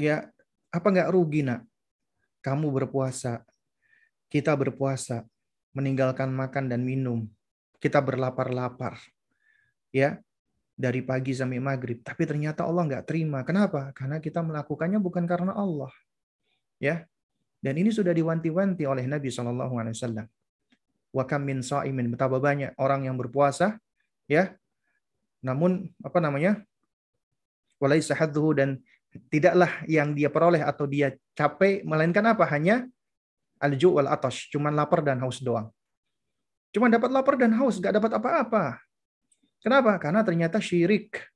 Ya, apa nggak rugi nak? Kamu berpuasa, kita berpuasa, meninggalkan makan dan minum, kita berlapar-lapar ya dari pagi sampai maghrib. Tapi ternyata Allah nggak terima. Kenapa? Karena kita melakukannya bukan karena Allah. Ya. Dan ini sudah diwanti-wanti oleh Nabi Shallallahu Alaihi Wasallam. Wa kam min sa'imin betapa banyak orang yang berpuasa, ya. Namun apa namanya? Walai sahadhu dan tidaklah yang dia peroleh atau dia capek melainkan apa? Hanya alju wal atash, cuman lapar dan haus doang. Cuma dapat lapar dan haus, nggak dapat apa-apa. Kenapa? Karena ternyata syirik.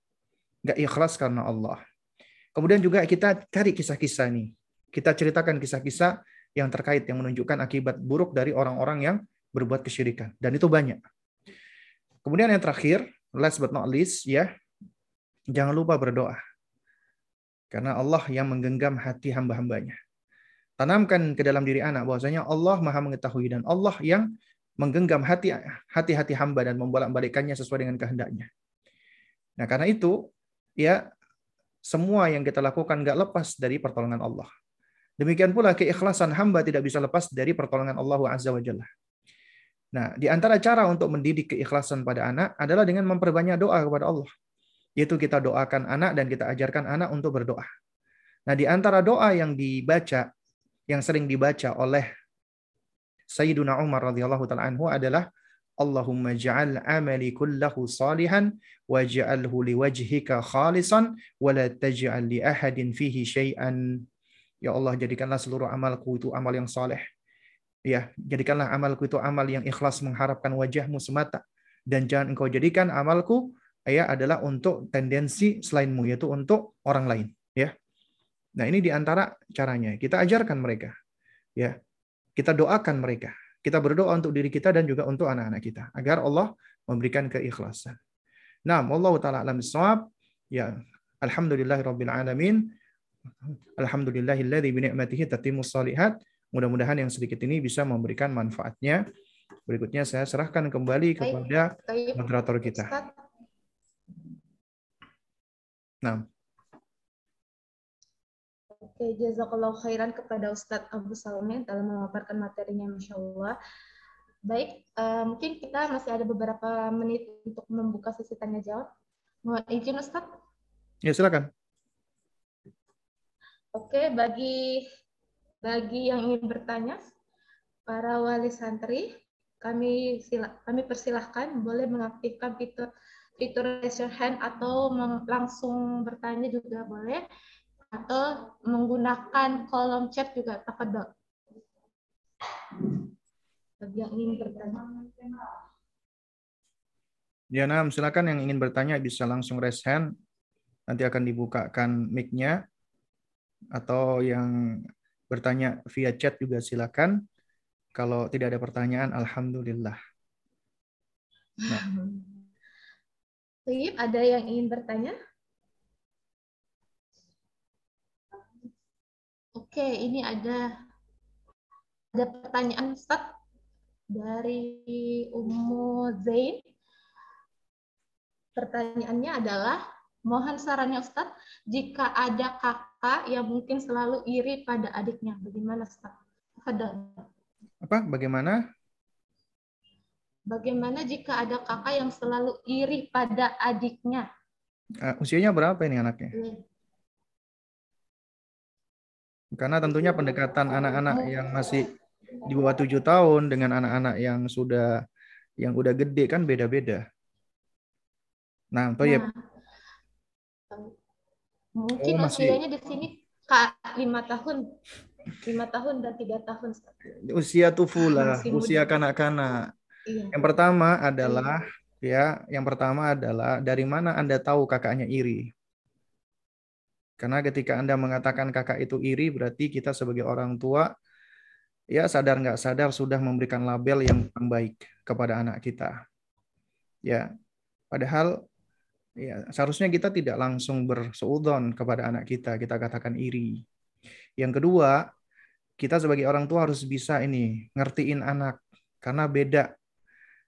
Nggak ikhlas karena Allah. Kemudian juga kita cari kisah-kisah ini. Kita ceritakan kisah-kisah yang terkait yang menunjukkan akibat buruk dari orang-orang yang berbuat kesyirikan. Dan itu banyak. Kemudian yang terakhir, last but not least, ya, jangan lupa berdoa. Karena Allah yang menggenggam hati hamba-hambanya. Tanamkan ke dalam diri anak bahwasanya Allah maha mengetahui dan Allah yang menggenggam hati hati-hati hamba dan membolak-balikkannya sesuai dengan kehendaknya. Nah, karena itu ya semua yang kita lakukan nggak lepas dari pertolongan Allah. Demikian pula keikhlasan hamba tidak bisa lepas dari pertolongan Allah Azza wa Jalla. Nah, di antara cara untuk mendidik keikhlasan pada anak adalah dengan memperbanyak doa kepada Allah. Yaitu kita doakan anak dan kita ajarkan anak untuk berdoa. Nah, di antara doa yang dibaca, yang sering dibaca oleh Sayyiduna Umar radhiyallahu taala anhu adalah Allahumma ja'al amali kullahu salihan waj'alhu liwajhika khalisan wa la taj'al li ahadin fihi syai'an. Ya Allah, jadikanlah seluruh amalku itu amal yang saleh. Ya, jadikanlah amalku itu amal yang ikhlas mengharapkan wajahmu semata dan jangan engkau jadikan amalku ya adalah untuk tendensi selainmu yaitu untuk orang lain, ya. Nah, ini di antara caranya. Kita ajarkan mereka. ya Kita doakan mereka. Kita berdoa untuk diri kita dan juga untuk anak-anak kita. Agar Allah memberikan keikhlasan. Nah, Allah Ta'ala alam Ya, Alhamdulillahirabbil alamin. Alhamdulillahilladzi bi ni'matihi tatimmus salihat. Mudah-mudahan yang sedikit ini bisa memberikan manfaatnya. Berikutnya saya serahkan kembali kepada moderator kita. Nah. Oke, jazakallah khairan kepada Ustadz Abu Salmen dalam memaparkan materinya, Masya Allah. Baik, uh, mungkin kita masih ada beberapa menit untuk membuka sesi tanya jawab. Mohon izin Ustadz. Ya, silakan. Oke, bagi bagi yang ingin bertanya, para wali santri, kami sila, kami persilahkan boleh mengaktifkan fitur fitur raise your hand atau langsung bertanya juga boleh atau menggunakan kolom chat juga tafadhol. Bagi yang ingin bertanya. Ya, nah, silakan yang ingin bertanya bisa langsung raise hand. Nanti akan dibukakan mic-nya. Atau yang bertanya via chat juga silakan. Kalau tidak ada pertanyaan, Alhamdulillah. Nah. ada yang ingin bertanya? Oke, ini ada ada pertanyaan Ustaz dari Ummu Zain. Pertanyaannya adalah, Mohon sarannya Ustadz, jika ada kakak yang mungkin selalu iri pada adiknya, bagaimana Ustadz? Ada. Apa? Bagaimana? Bagaimana jika ada kakak yang selalu iri pada adiknya? Uh, usianya berapa ini anaknya? Karena tentunya pendekatan anak-anak yang masih di bawah tujuh tahun dengan anak-anak yang sudah yang udah gede kan beda-beda. Nah, toh ya. Nah, Mungkin oh, masih... usianya di sini kak lima tahun, lima tahun dan tiga tahun. Usia tufula, usia kanak-kanak. Iya. Yang pertama adalah iya. ya, yang pertama adalah dari mana anda tahu kakaknya iri? Karena ketika anda mengatakan kakak itu iri, berarti kita sebagai orang tua ya sadar nggak sadar sudah memberikan label yang baik kepada anak kita. Ya, padahal Ya, seharusnya kita tidak langsung berseudon kepada anak kita, kita katakan iri. Yang kedua, kita sebagai orang tua harus bisa ini ngertiin anak karena beda.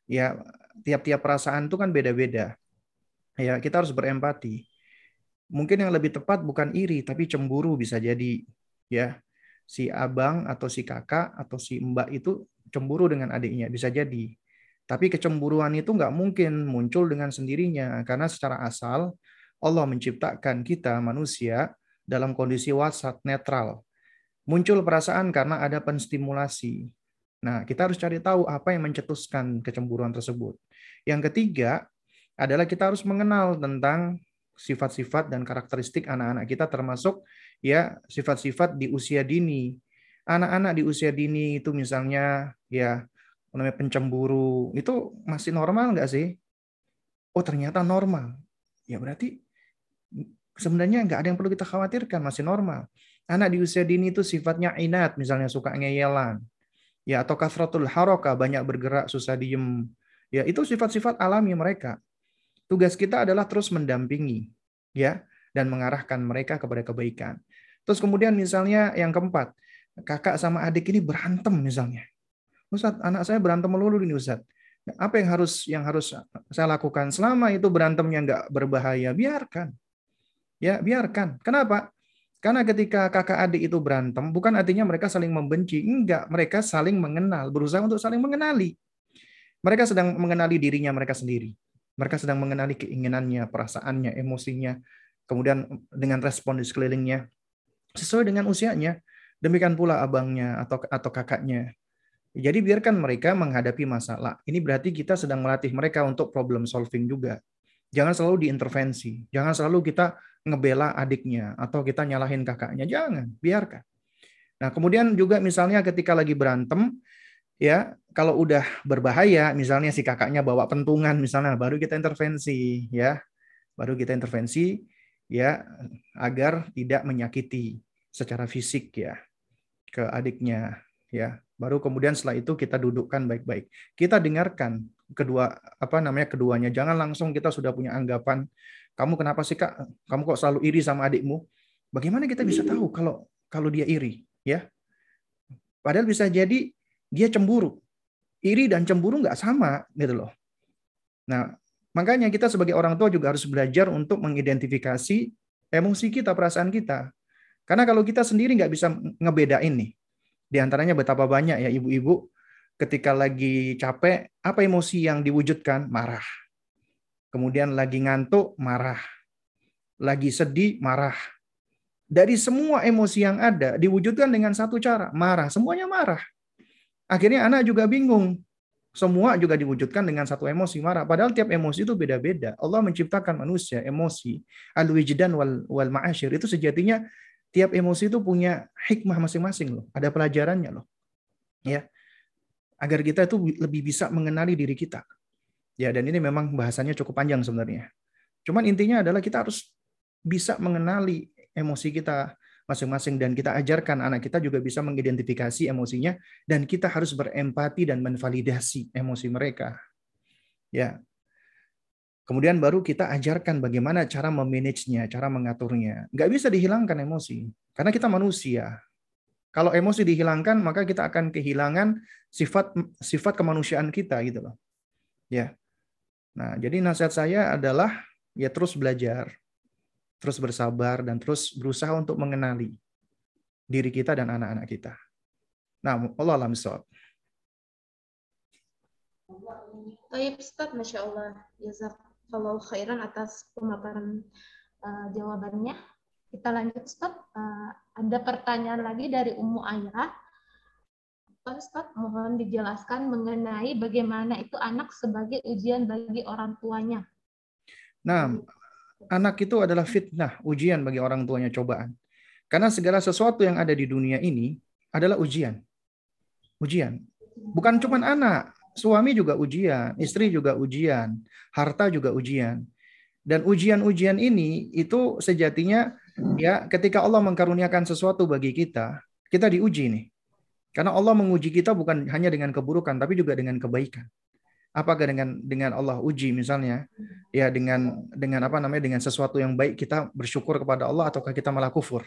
Ya, tiap-tiap perasaan itu kan beda-beda. Ya, kita harus berempati. Mungkin yang lebih tepat bukan iri tapi cemburu bisa jadi ya. Si abang atau si kakak atau si mbak itu cemburu dengan adiknya bisa jadi tapi kecemburuan itu nggak mungkin muncul dengan sendirinya karena secara asal Allah menciptakan kita manusia dalam kondisi wasat netral. Muncul perasaan karena ada penstimulasi. Nah, kita harus cari tahu apa yang mencetuskan kecemburuan tersebut. Yang ketiga adalah kita harus mengenal tentang sifat-sifat dan karakteristik anak-anak kita termasuk ya sifat-sifat di usia dini. Anak-anak di usia dini itu misalnya ya namanya pencemburu itu masih normal nggak sih? Oh ternyata normal. Ya berarti sebenarnya nggak ada yang perlu kita khawatirkan, masih normal. Anak di usia dini itu sifatnya inat, misalnya suka ngeyelan. Ya atau kasratul haroka, banyak bergerak, susah diem. Ya itu sifat-sifat alami mereka. Tugas kita adalah terus mendampingi ya dan mengarahkan mereka kepada kebaikan. Terus kemudian misalnya yang keempat, kakak sama adik ini berantem misalnya. Ustaz, anak saya berantem melulu ini Ustaz. Apa yang harus yang harus saya lakukan selama itu berantemnya nggak berbahaya? Biarkan. Ya, biarkan. Kenapa? Karena ketika kakak adik itu berantem, bukan artinya mereka saling membenci. Enggak, mereka saling mengenal, berusaha untuk saling mengenali. Mereka sedang mengenali dirinya mereka sendiri. Mereka sedang mengenali keinginannya, perasaannya, emosinya. Kemudian dengan respon di sekelilingnya. Sesuai dengan usianya. Demikian pula abangnya atau atau kakaknya. Jadi biarkan mereka menghadapi masalah. Ini berarti kita sedang melatih mereka untuk problem solving juga. Jangan selalu diintervensi. Jangan selalu kita ngebela adiknya atau kita nyalahin kakaknya. Jangan, biarkan. Nah, kemudian juga misalnya ketika lagi berantem, ya kalau udah berbahaya, misalnya si kakaknya bawa pentungan, misalnya baru kita intervensi, ya, baru kita intervensi, ya agar tidak menyakiti. secara fisik ya ke adiknya ya. Baru kemudian setelah itu kita dudukkan baik-baik. Kita dengarkan kedua apa namanya keduanya. Jangan langsung kita sudah punya anggapan, kamu kenapa sih Kak? Kamu kok selalu iri sama adikmu? Bagaimana kita bisa tahu kalau kalau dia iri, ya? Padahal bisa jadi dia cemburu. Iri dan cemburu nggak sama gitu loh. Nah, makanya kita sebagai orang tua juga harus belajar untuk mengidentifikasi emosi kita, perasaan kita. Karena kalau kita sendiri nggak bisa ngebedain nih, di antaranya betapa banyak ya ibu-ibu ketika lagi capek, apa emosi yang diwujudkan? Marah. Kemudian lagi ngantuk, marah. Lagi sedih, marah. Dari semua emosi yang ada diwujudkan dengan satu cara, marah. Semuanya marah. Akhirnya anak juga bingung. Semua juga diwujudkan dengan satu emosi marah. Padahal tiap emosi itu beda-beda. Allah menciptakan manusia emosi al-wijdan wal, wal ma'asyir itu sejatinya tiap emosi itu punya hikmah masing-masing loh. Ada pelajarannya loh. Ya. Agar kita itu lebih bisa mengenali diri kita. Ya, dan ini memang bahasanya cukup panjang sebenarnya. Cuman intinya adalah kita harus bisa mengenali emosi kita masing-masing dan kita ajarkan anak kita juga bisa mengidentifikasi emosinya dan kita harus berempati dan menvalidasi emosi mereka. Ya. Kemudian baru kita ajarkan bagaimana cara memanagenya, cara mengaturnya. Nggak bisa dihilangkan emosi, karena kita manusia. Kalau emosi dihilangkan, maka kita akan kehilangan sifat sifat kemanusiaan kita gitu loh. Ya. Nah, jadi nasihat saya adalah ya terus belajar, terus bersabar dan terus berusaha untuk mengenali diri kita dan anak-anak kita. Nah, Allah alam Baik, Ustaz, Masya Allah. Jazakallah khairan atas pemaparan uh, jawabannya. Kita lanjut, Ustaz. Uh, ada pertanyaan lagi dari Ummu Ayah. Ustaz, mohon dijelaskan mengenai bagaimana itu anak sebagai ujian bagi orang tuanya. Nah, anak itu adalah fitnah, ujian bagi orang tuanya, cobaan. Karena segala sesuatu yang ada di dunia ini adalah ujian. Ujian. Bukan cuma anak, Suami juga ujian, istri juga ujian, harta juga ujian. Dan ujian-ujian ini itu sejatinya ya ketika Allah mengkaruniakan sesuatu bagi kita, kita diuji nih. Karena Allah menguji kita bukan hanya dengan keburukan tapi juga dengan kebaikan. Apakah dengan dengan Allah uji misalnya ya dengan dengan apa namanya dengan sesuatu yang baik kita bersyukur kepada Allah ataukah kita malah kufur?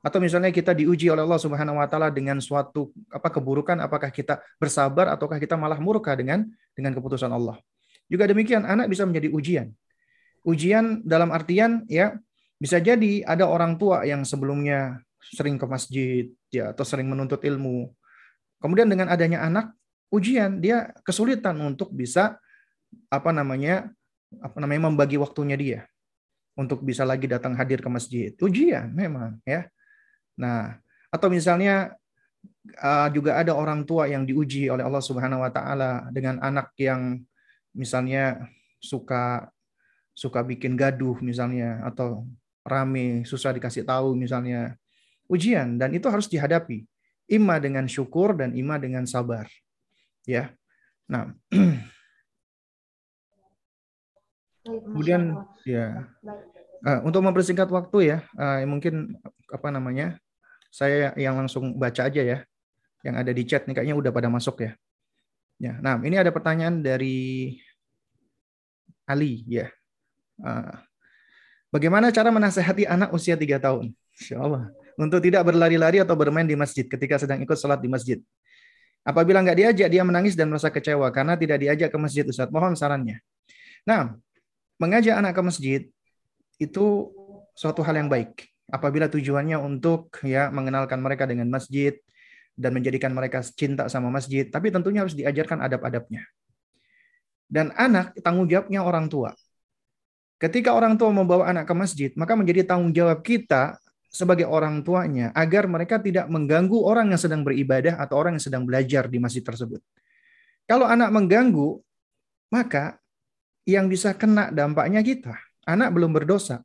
Atau misalnya kita diuji oleh Allah Subhanahu wa taala dengan suatu apa keburukan, apakah kita bersabar ataukah kita malah murka dengan dengan keputusan Allah. Juga demikian anak bisa menjadi ujian. Ujian dalam artian ya bisa jadi ada orang tua yang sebelumnya sering ke masjid ya atau sering menuntut ilmu. Kemudian dengan adanya anak ujian dia kesulitan untuk bisa apa namanya apa namanya membagi waktunya dia untuk bisa lagi datang hadir ke masjid. Ujian memang ya. Nah, atau misalnya uh, juga ada orang tua yang diuji oleh Allah Subhanahu wa taala dengan anak yang misalnya suka suka bikin gaduh misalnya atau rame, susah dikasih tahu misalnya. Ujian dan itu harus dihadapi. Ima dengan syukur dan ima dengan sabar. Ya. Nah, kemudian ya uh, untuk mempersingkat waktu ya, uh, mungkin apa namanya? Saya yang langsung baca aja ya. Yang ada di chat nih kayaknya udah pada masuk ya. Ya, nah ini ada pertanyaan dari Ali ya. Uh, bagaimana cara menasehati anak usia 3 tahun? Insya Allah. Untuk tidak berlari-lari atau bermain di masjid ketika sedang ikut sholat di masjid. Apabila nggak diajak, dia menangis dan merasa kecewa karena tidak diajak ke masjid Ustaz. Mohon sarannya. Nah, mengajak anak ke masjid itu suatu hal yang baik apabila tujuannya untuk ya mengenalkan mereka dengan masjid dan menjadikan mereka cinta sama masjid, tapi tentunya harus diajarkan adab-adabnya. Dan anak tanggung jawabnya orang tua. Ketika orang tua membawa anak ke masjid, maka menjadi tanggung jawab kita sebagai orang tuanya agar mereka tidak mengganggu orang yang sedang beribadah atau orang yang sedang belajar di masjid tersebut. Kalau anak mengganggu, maka yang bisa kena dampaknya kita. Anak belum berdosa,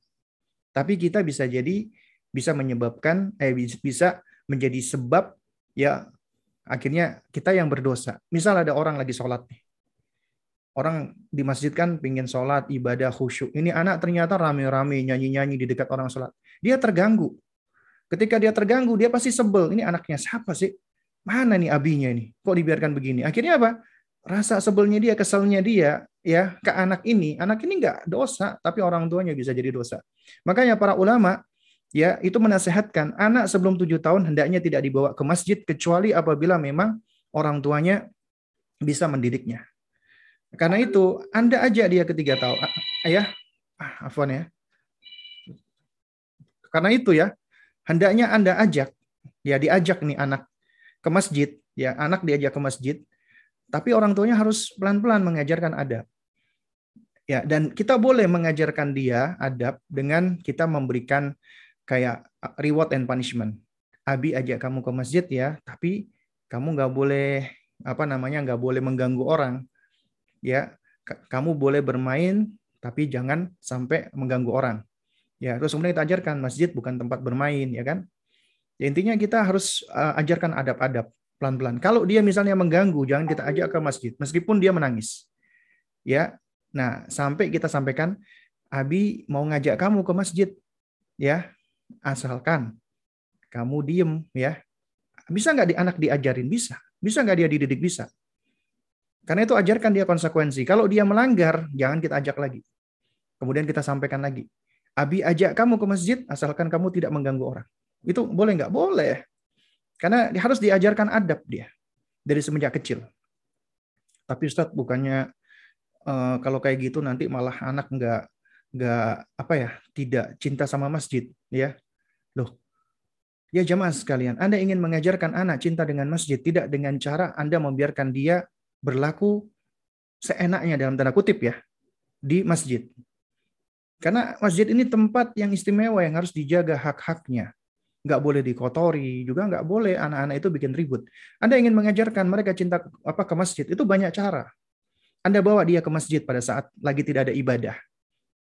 tapi kita bisa jadi bisa menyebabkan eh bisa menjadi sebab ya akhirnya kita yang berdosa. Misal ada orang lagi sholat nih. Orang di masjid kan pingin sholat, ibadah, khusyuk. Ini anak ternyata rame-rame, nyanyi-nyanyi di dekat orang sholat. Dia terganggu. Ketika dia terganggu, dia pasti sebel. Ini anaknya siapa sih? Mana nih abinya ini? Kok dibiarkan begini? Akhirnya apa? Rasa sebelnya dia, keselnya dia, ya ke anak ini. Anak ini nggak dosa, tapi orang tuanya bisa jadi dosa. Makanya para ulama ya itu menasehatkan anak sebelum tujuh tahun hendaknya tidak dibawa ke masjid kecuali apabila memang orang tuanya bisa mendidiknya. Karena itu Anda ajak dia ketiga tahun, ayah, ah, afwan ya. Karena itu ya, hendaknya Anda ajak, ya diajak nih anak ke masjid, ya anak diajak ke masjid, tapi orang tuanya harus pelan-pelan mengajarkan adab. Ya, dan kita boleh mengajarkan dia adab dengan kita memberikan kayak reward and punishment. Abi ajak kamu ke masjid ya, tapi kamu nggak boleh apa namanya nggak boleh mengganggu orang ya kamu boleh bermain tapi jangan sampai mengganggu orang. Ya terus kemudian kita ajarkan masjid bukan tempat bermain ya kan? Ya, intinya kita harus uh, ajarkan adab-adab pelan-pelan. Kalau dia misalnya mengganggu jangan kita ajak ke masjid meskipun dia menangis. Ya nah sampai kita sampaikan Abi mau ngajak kamu ke masjid. Ya asalkan kamu diem ya. Bisa nggak di anak diajarin? Bisa. Bisa nggak dia dididik? Bisa karena itu ajarkan dia konsekuensi. Kalau dia melanggar, jangan kita ajak lagi. Kemudian kita sampaikan lagi. Abi ajak kamu ke masjid asalkan kamu tidak mengganggu orang. Itu boleh nggak? Boleh. Karena harus diajarkan adab dia dari semenjak kecil. Tapi Ustadz bukannya uh, kalau kayak gitu nanti malah anak nggak nggak apa ya tidak cinta sama masjid ya loh ya jamaah sekalian Anda ingin mengajarkan anak cinta dengan masjid tidak dengan cara Anda membiarkan dia berlaku seenaknya dalam tanda kutip ya di masjid. Karena masjid ini tempat yang istimewa yang harus dijaga hak-haknya. Nggak boleh dikotori, juga nggak boleh anak-anak itu bikin ribut. Anda ingin mengajarkan mereka cinta apa ke masjid, itu banyak cara. Anda bawa dia ke masjid pada saat lagi tidak ada ibadah.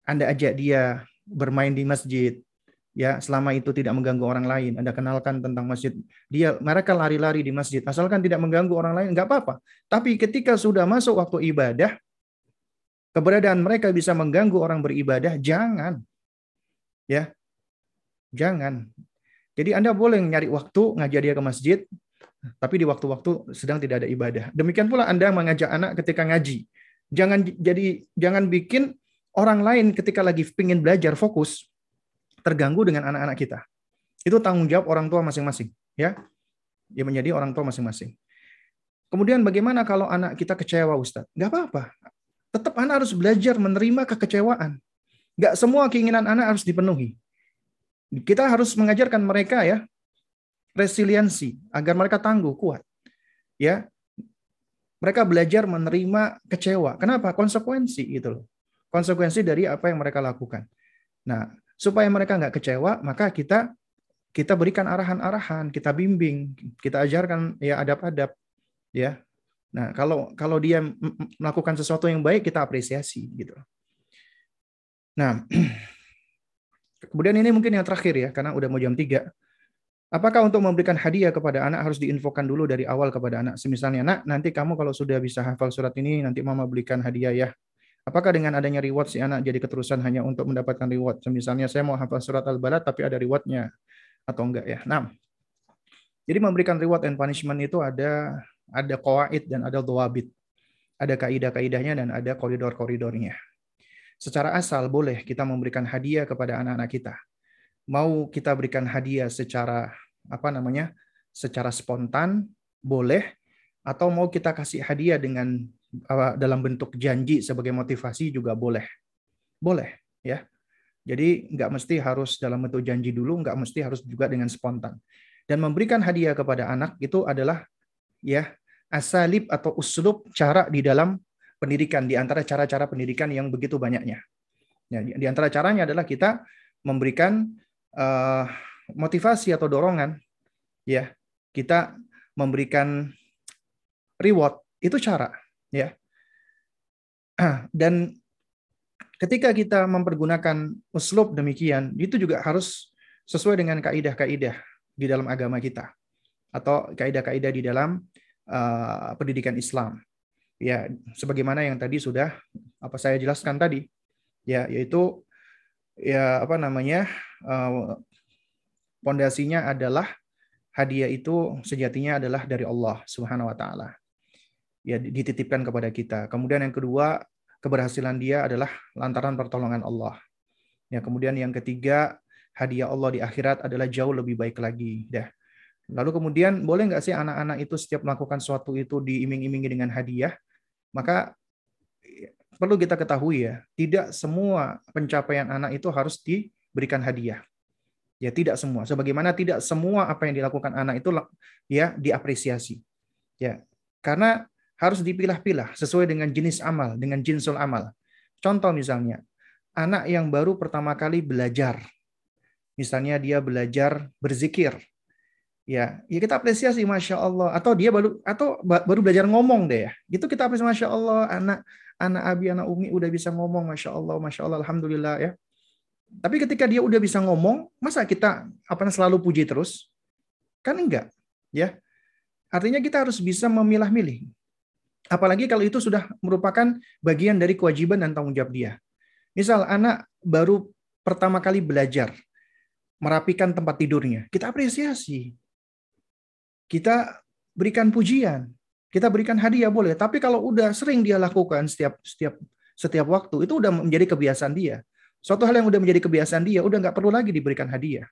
Anda ajak dia bermain di masjid, ya selama itu tidak mengganggu orang lain. Anda kenalkan tentang masjid. Dia mereka lari-lari di masjid. Asalkan tidak mengganggu orang lain nggak apa-apa. Tapi ketika sudah masuk waktu ibadah keberadaan mereka bisa mengganggu orang beribadah jangan. Ya jangan. Jadi anda boleh nyari waktu ngajak dia ke masjid tapi di waktu-waktu sedang tidak ada ibadah. Demikian pula anda mengajak anak ketika ngaji. Jangan jadi jangan bikin orang lain ketika lagi pingin belajar fokus terganggu dengan anak-anak kita. Itu tanggung jawab orang tua masing-masing, ya. Dia menjadi orang tua masing-masing. Kemudian bagaimana kalau anak kita kecewa, Ustaz? Gak apa-apa. Tetap anak harus belajar menerima kekecewaan. Gak semua keinginan anak harus dipenuhi. Kita harus mengajarkan mereka ya resiliensi agar mereka tangguh, kuat. Ya, mereka belajar menerima kecewa. Kenapa? Konsekuensi gitu loh. Konsekuensi dari apa yang mereka lakukan. Nah, supaya mereka nggak kecewa, maka kita kita berikan arahan-arahan, kita bimbing, kita ajarkan ya adab-adab, ya. Nah, kalau kalau dia melakukan sesuatu yang baik, kita apresiasi gitu. Nah, kemudian ini mungkin yang terakhir ya, karena udah mau jam 3. Apakah untuk memberikan hadiah kepada anak harus diinfokan dulu dari awal kepada anak? Semisalnya, nak, nanti kamu kalau sudah bisa hafal surat ini, nanti mama belikan hadiah ya. Apakah dengan adanya reward si anak jadi keterusan hanya untuk mendapatkan reward? Misalnya saya mau hafal surat Al-Balad tapi ada rewardnya atau enggak ya? Nah, jadi memberikan reward and punishment itu ada ada qawaid dan ada dhawabit. Ada kaidah-kaidahnya dan ada koridor-koridornya. Secara asal boleh kita memberikan hadiah kepada anak-anak kita. Mau kita berikan hadiah secara apa namanya? secara spontan boleh atau mau kita kasih hadiah dengan dalam bentuk janji sebagai motivasi juga boleh. Boleh, ya. Jadi nggak mesti harus dalam bentuk janji dulu, nggak mesti harus juga dengan spontan. Dan memberikan hadiah kepada anak itu adalah ya asalib atau uslub cara di dalam pendidikan di antara cara-cara pendidikan yang begitu banyaknya. Ya, di antara caranya adalah kita memberikan uh, motivasi atau dorongan, ya kita memberikan reward itu cara ya. Dan ketika kita mempergunakan uslub demikian, itu juga harus sesuai dengan kaidah-kaidah di dalam agama kita atau kaidah-kaidah di dalam uh, pendidikan Islam. Ya, sebagaimana yang tadi sudah apa saya jelaskan tadi, ya yaitu ya apa namanya uh, Pondasinya adalah hadiah itu sejatinya adalah dari Allah Subhanahu wa taala. Ya dititipkan kepada kita. Kemudian yang kedua, keberhasilan dia adalah lantaran pertolongan Allah. Ya, kemudian yang ketiga, hadiah Allah di akhirat adalah jauh lebih baik lagi. Dah. Lalu kemudian boleh nggak sih anak-anak itu setiap melakukan sesuatu itu diiming-imingi dengan hadiah? Maka perlu kita ketahui ya, tidak semua pencapaian anak itu harus diberikan hadiah. Ya tidak semua. Sebagaimana tidak semua apa yang dilakukan anak itu ya diapresiasi. Ya. Karena harus dipilah-pilah sesuai dengan jenis amal, dengan jinsul amal. Contoh misalnya, anak yang baru pertama kali belajar. Misalnya dia belajar berzikir. Ya, ya kita apresiasi masya Allah. Atau dia baru atau baru belajar ngomong deh ya. Itu kita apresiasi masya Allah. Anak anak Abi, anak Umi udah bisa ngomong masya Allah, masya Allah, alhamdulillah ya. Tapi ketika dia udah bisa ngomong, masa kita apa selalu puji terus? Kan enggak, ya. Artinya kita harus bisa memilah-milih. Apalagi kalau itu sudah merupakan bagian dari kewajiban dan tanggung jawab dia. Misal anak baru pertama kali belajar merapikan tempat tidurnya, kita apresiasi. Kita berikan pujian, kita berikan hadiah boleh, tapi kalau udah sering dia lakukan setiap setiap setiap waktu, itu udah menjadi kebiasaan dia. Suatu hal yang udah menjadi kebiasaan dia, udah nggak perlu lagi diberikan hadiah.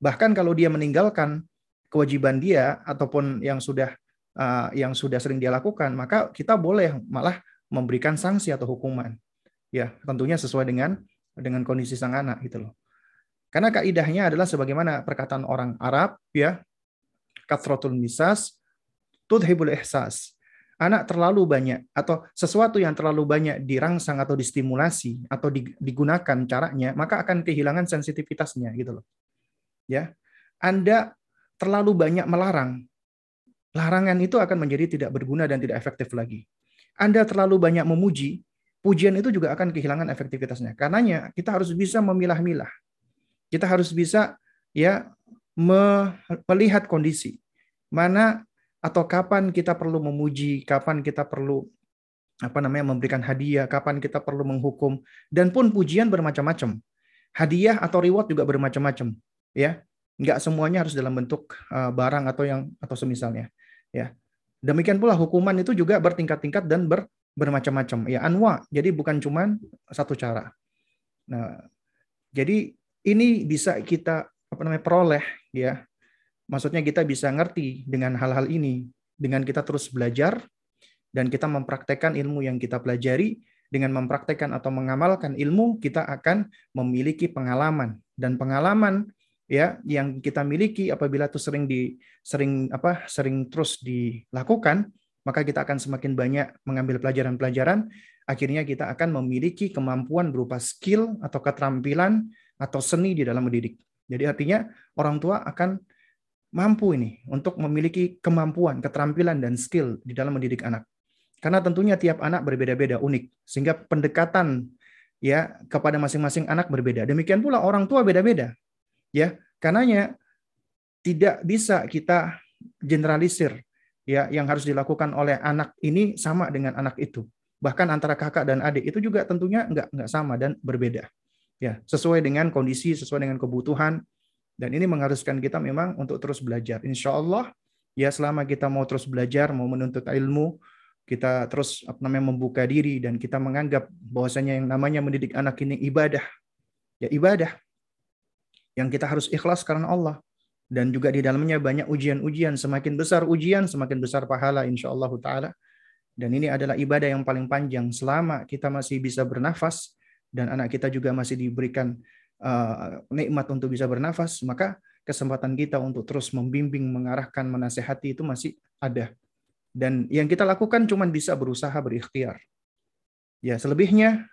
Bahkan kalau dia meninggalkan kewajiban dia ataupun yang sudah uh, yang sudah sering dia lakukan, maka kita boleh malah memberikan sanksi atau hukuman. Ya, tentunya sesuai dengan dengan kondisi sang anak gitu loh. Karena kaidahnya adalah sebagaimana perkataan orang Arab ya, kathratul misas tudhibul ihsas anak terlalu banyak atau sesuatu yang terlalu banyak dirangsang atau distimulasi atau digunakan caranya, maka akan kehilangan sensitivitasnya gitu loh. Ya. Anda terlalu banyak melarang, larangan itu akan menjadi tidak berguna dan tidak efektif lagi. Anda terlalu banyak memuji, pujian itu juga akan kehilangan efektivitasnya. Karenanya kita harus bisa memilah-milah. Kita harus bisa ya melihat kondisi mana atau kapan kita perlu memuji, kapan kita perlu apa namanya memberikan hadiah, kapan kita perlu menghukum dan pun pujian bermacam-macam. Hadiah atau reward juga bermacam-macam, ya. Enggak semuanya harus dalam bentuk uh, barang atau yang atau semisalnya, ya. Demikian pula hukuman itu juga bertingkat-tingkat dan ber, bermacam-macam. Ya, anwa. Jadi bukan cuma satu cara. Nah, jadi ini bisa kita apa namanya peroleh ya Maksudnya kita bisa ngerti dengan hal-hal ini dengan kita terus belajar dan kita mempraktekkan ilmu yang kita pelajari dengan mempraktekkan atau mengamalkan ilmu kita akan memiliki pengalaman dan pengalaman ya yang kita miliki apabila itu sering di sering apa sering terus dilakukan maka kita akan semakin banyak mengambil pelajaran-pelajaran akhirnya kita akan memiliki kemampuan berupa skill atau keterampilan atau seni di dalam mendidik. Jadi artinya orang tua akan mampu ini untuk memiliki kemampuan, keterampilan dan skill di dalam mendidik anak. Karena tentunya tiap anak berbeda-beda, unik, sehingga pendekatan ya kepada masing-masing anak berbeda. Demikian pula orang tua beda-beda. Ya, karenanya tidak bisa kita generalisir ya yang harus dilakukan oleh anak ini sama dengan anak itu. Bahkan antara kakak dan adik itu juga tentunya enggak enggak sama dan berbeda. Ya, sesuai dengan kondisi, sesuai dengan kebutuhan, dan ini mengharuskan kita memang untuk terus belajar. Insya Allah, ya selama kita mau terus belajar, mau menuntut ilmu, kita terus apa namanya membuka diri dan kita menganggap bahwasanya yang namanya mendidik anak ini ibadah. Ya ibadah. Yang kita harus ikhlas karena Allah. Dan juga di dalamnya banyak ujian-ujian. Semakin besar ujian, semakin besar pahala insya Allah ta'ala. Dan ini adalah ibadah yang paling panjang. Selama kita masih bisa bernafas, dan anak kita juga masih diberikan uh, nikmat untuk bisa bernafas, maka kesempatan kita untuk terus membimbing, mengarahkan, menasehati itu masih ada. Dan yang kita lakukan cuma bisa berusaha berikhtiar. Ya, selebihnya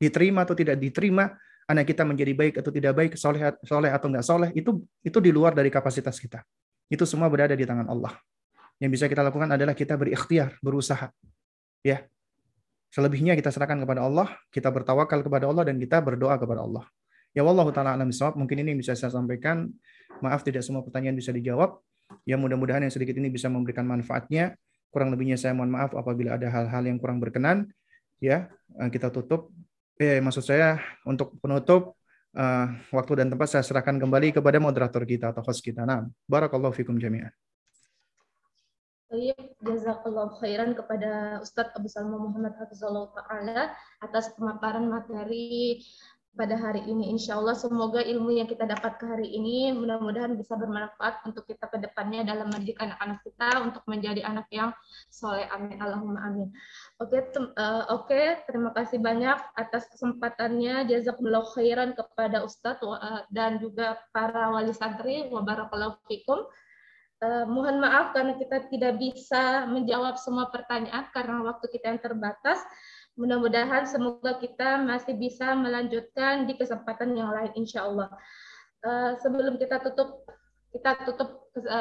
diterima atau tidak diterima, anak kita menjadi baik atau tidak baik, soleh, soleh atau enggak soleh, itu itu di luar dari kapasitas kita. Itu semua berada di tangan Allah. Yang bisa kita lakukan adalah kita berikhtiar, berusaha. Ya. Selebihnya kita serahkan kepada Allah, kita bertawakal kepada Allah dan kita berdoa kepada Allah. Ya Allah taala alam. Mungkin ini yang bisa saya sampaikan. Maaf tidak semua pertanyaan bisa dijawab. Ya mudah-mudahan yang sedikit ini bisa memberikan manfaatnya. Kurang lebihnya saya mohon maaf apabila ada hal-hal yang kurang berkenan. Ya, eh, kita tutup. Eh, maksud saya untuk penutup uh, waktu dan tempat saya serahkan kembali kepada moderator kita atau host kita. Nah, barakallahu fikum jami'an. Baik, jazakallah khairan kepada Ustadz Abu Salma Muhammad Hafizullah Ta'ala atas pemaparan materi pada hari ini. Insya Allah semoga ilmu yang kita dapat ke hari ini mudah-mudahan bisa bermanfaat untuk kita ke depannya dalam mendidik anak-anak kita untuk menjadi anak yang soleh. Amin. Allahumma amin. Oke, uh, oke. Terima kasih banyak atas kesempatannya. Jazakallah khairan kepada Ustadz uh, dan juga para wali santri. Wabarakallahu fikum. Uh, mohon maaf karena kita tidak bisa menjawab semua pertanyaan karena waktu kita yang terbatas. Mudah-mudahan semoga kita masih bisa melanjutkan di kesempatan yang lain insya Allah. Uh, sebelum kita tutup kita tutup uh,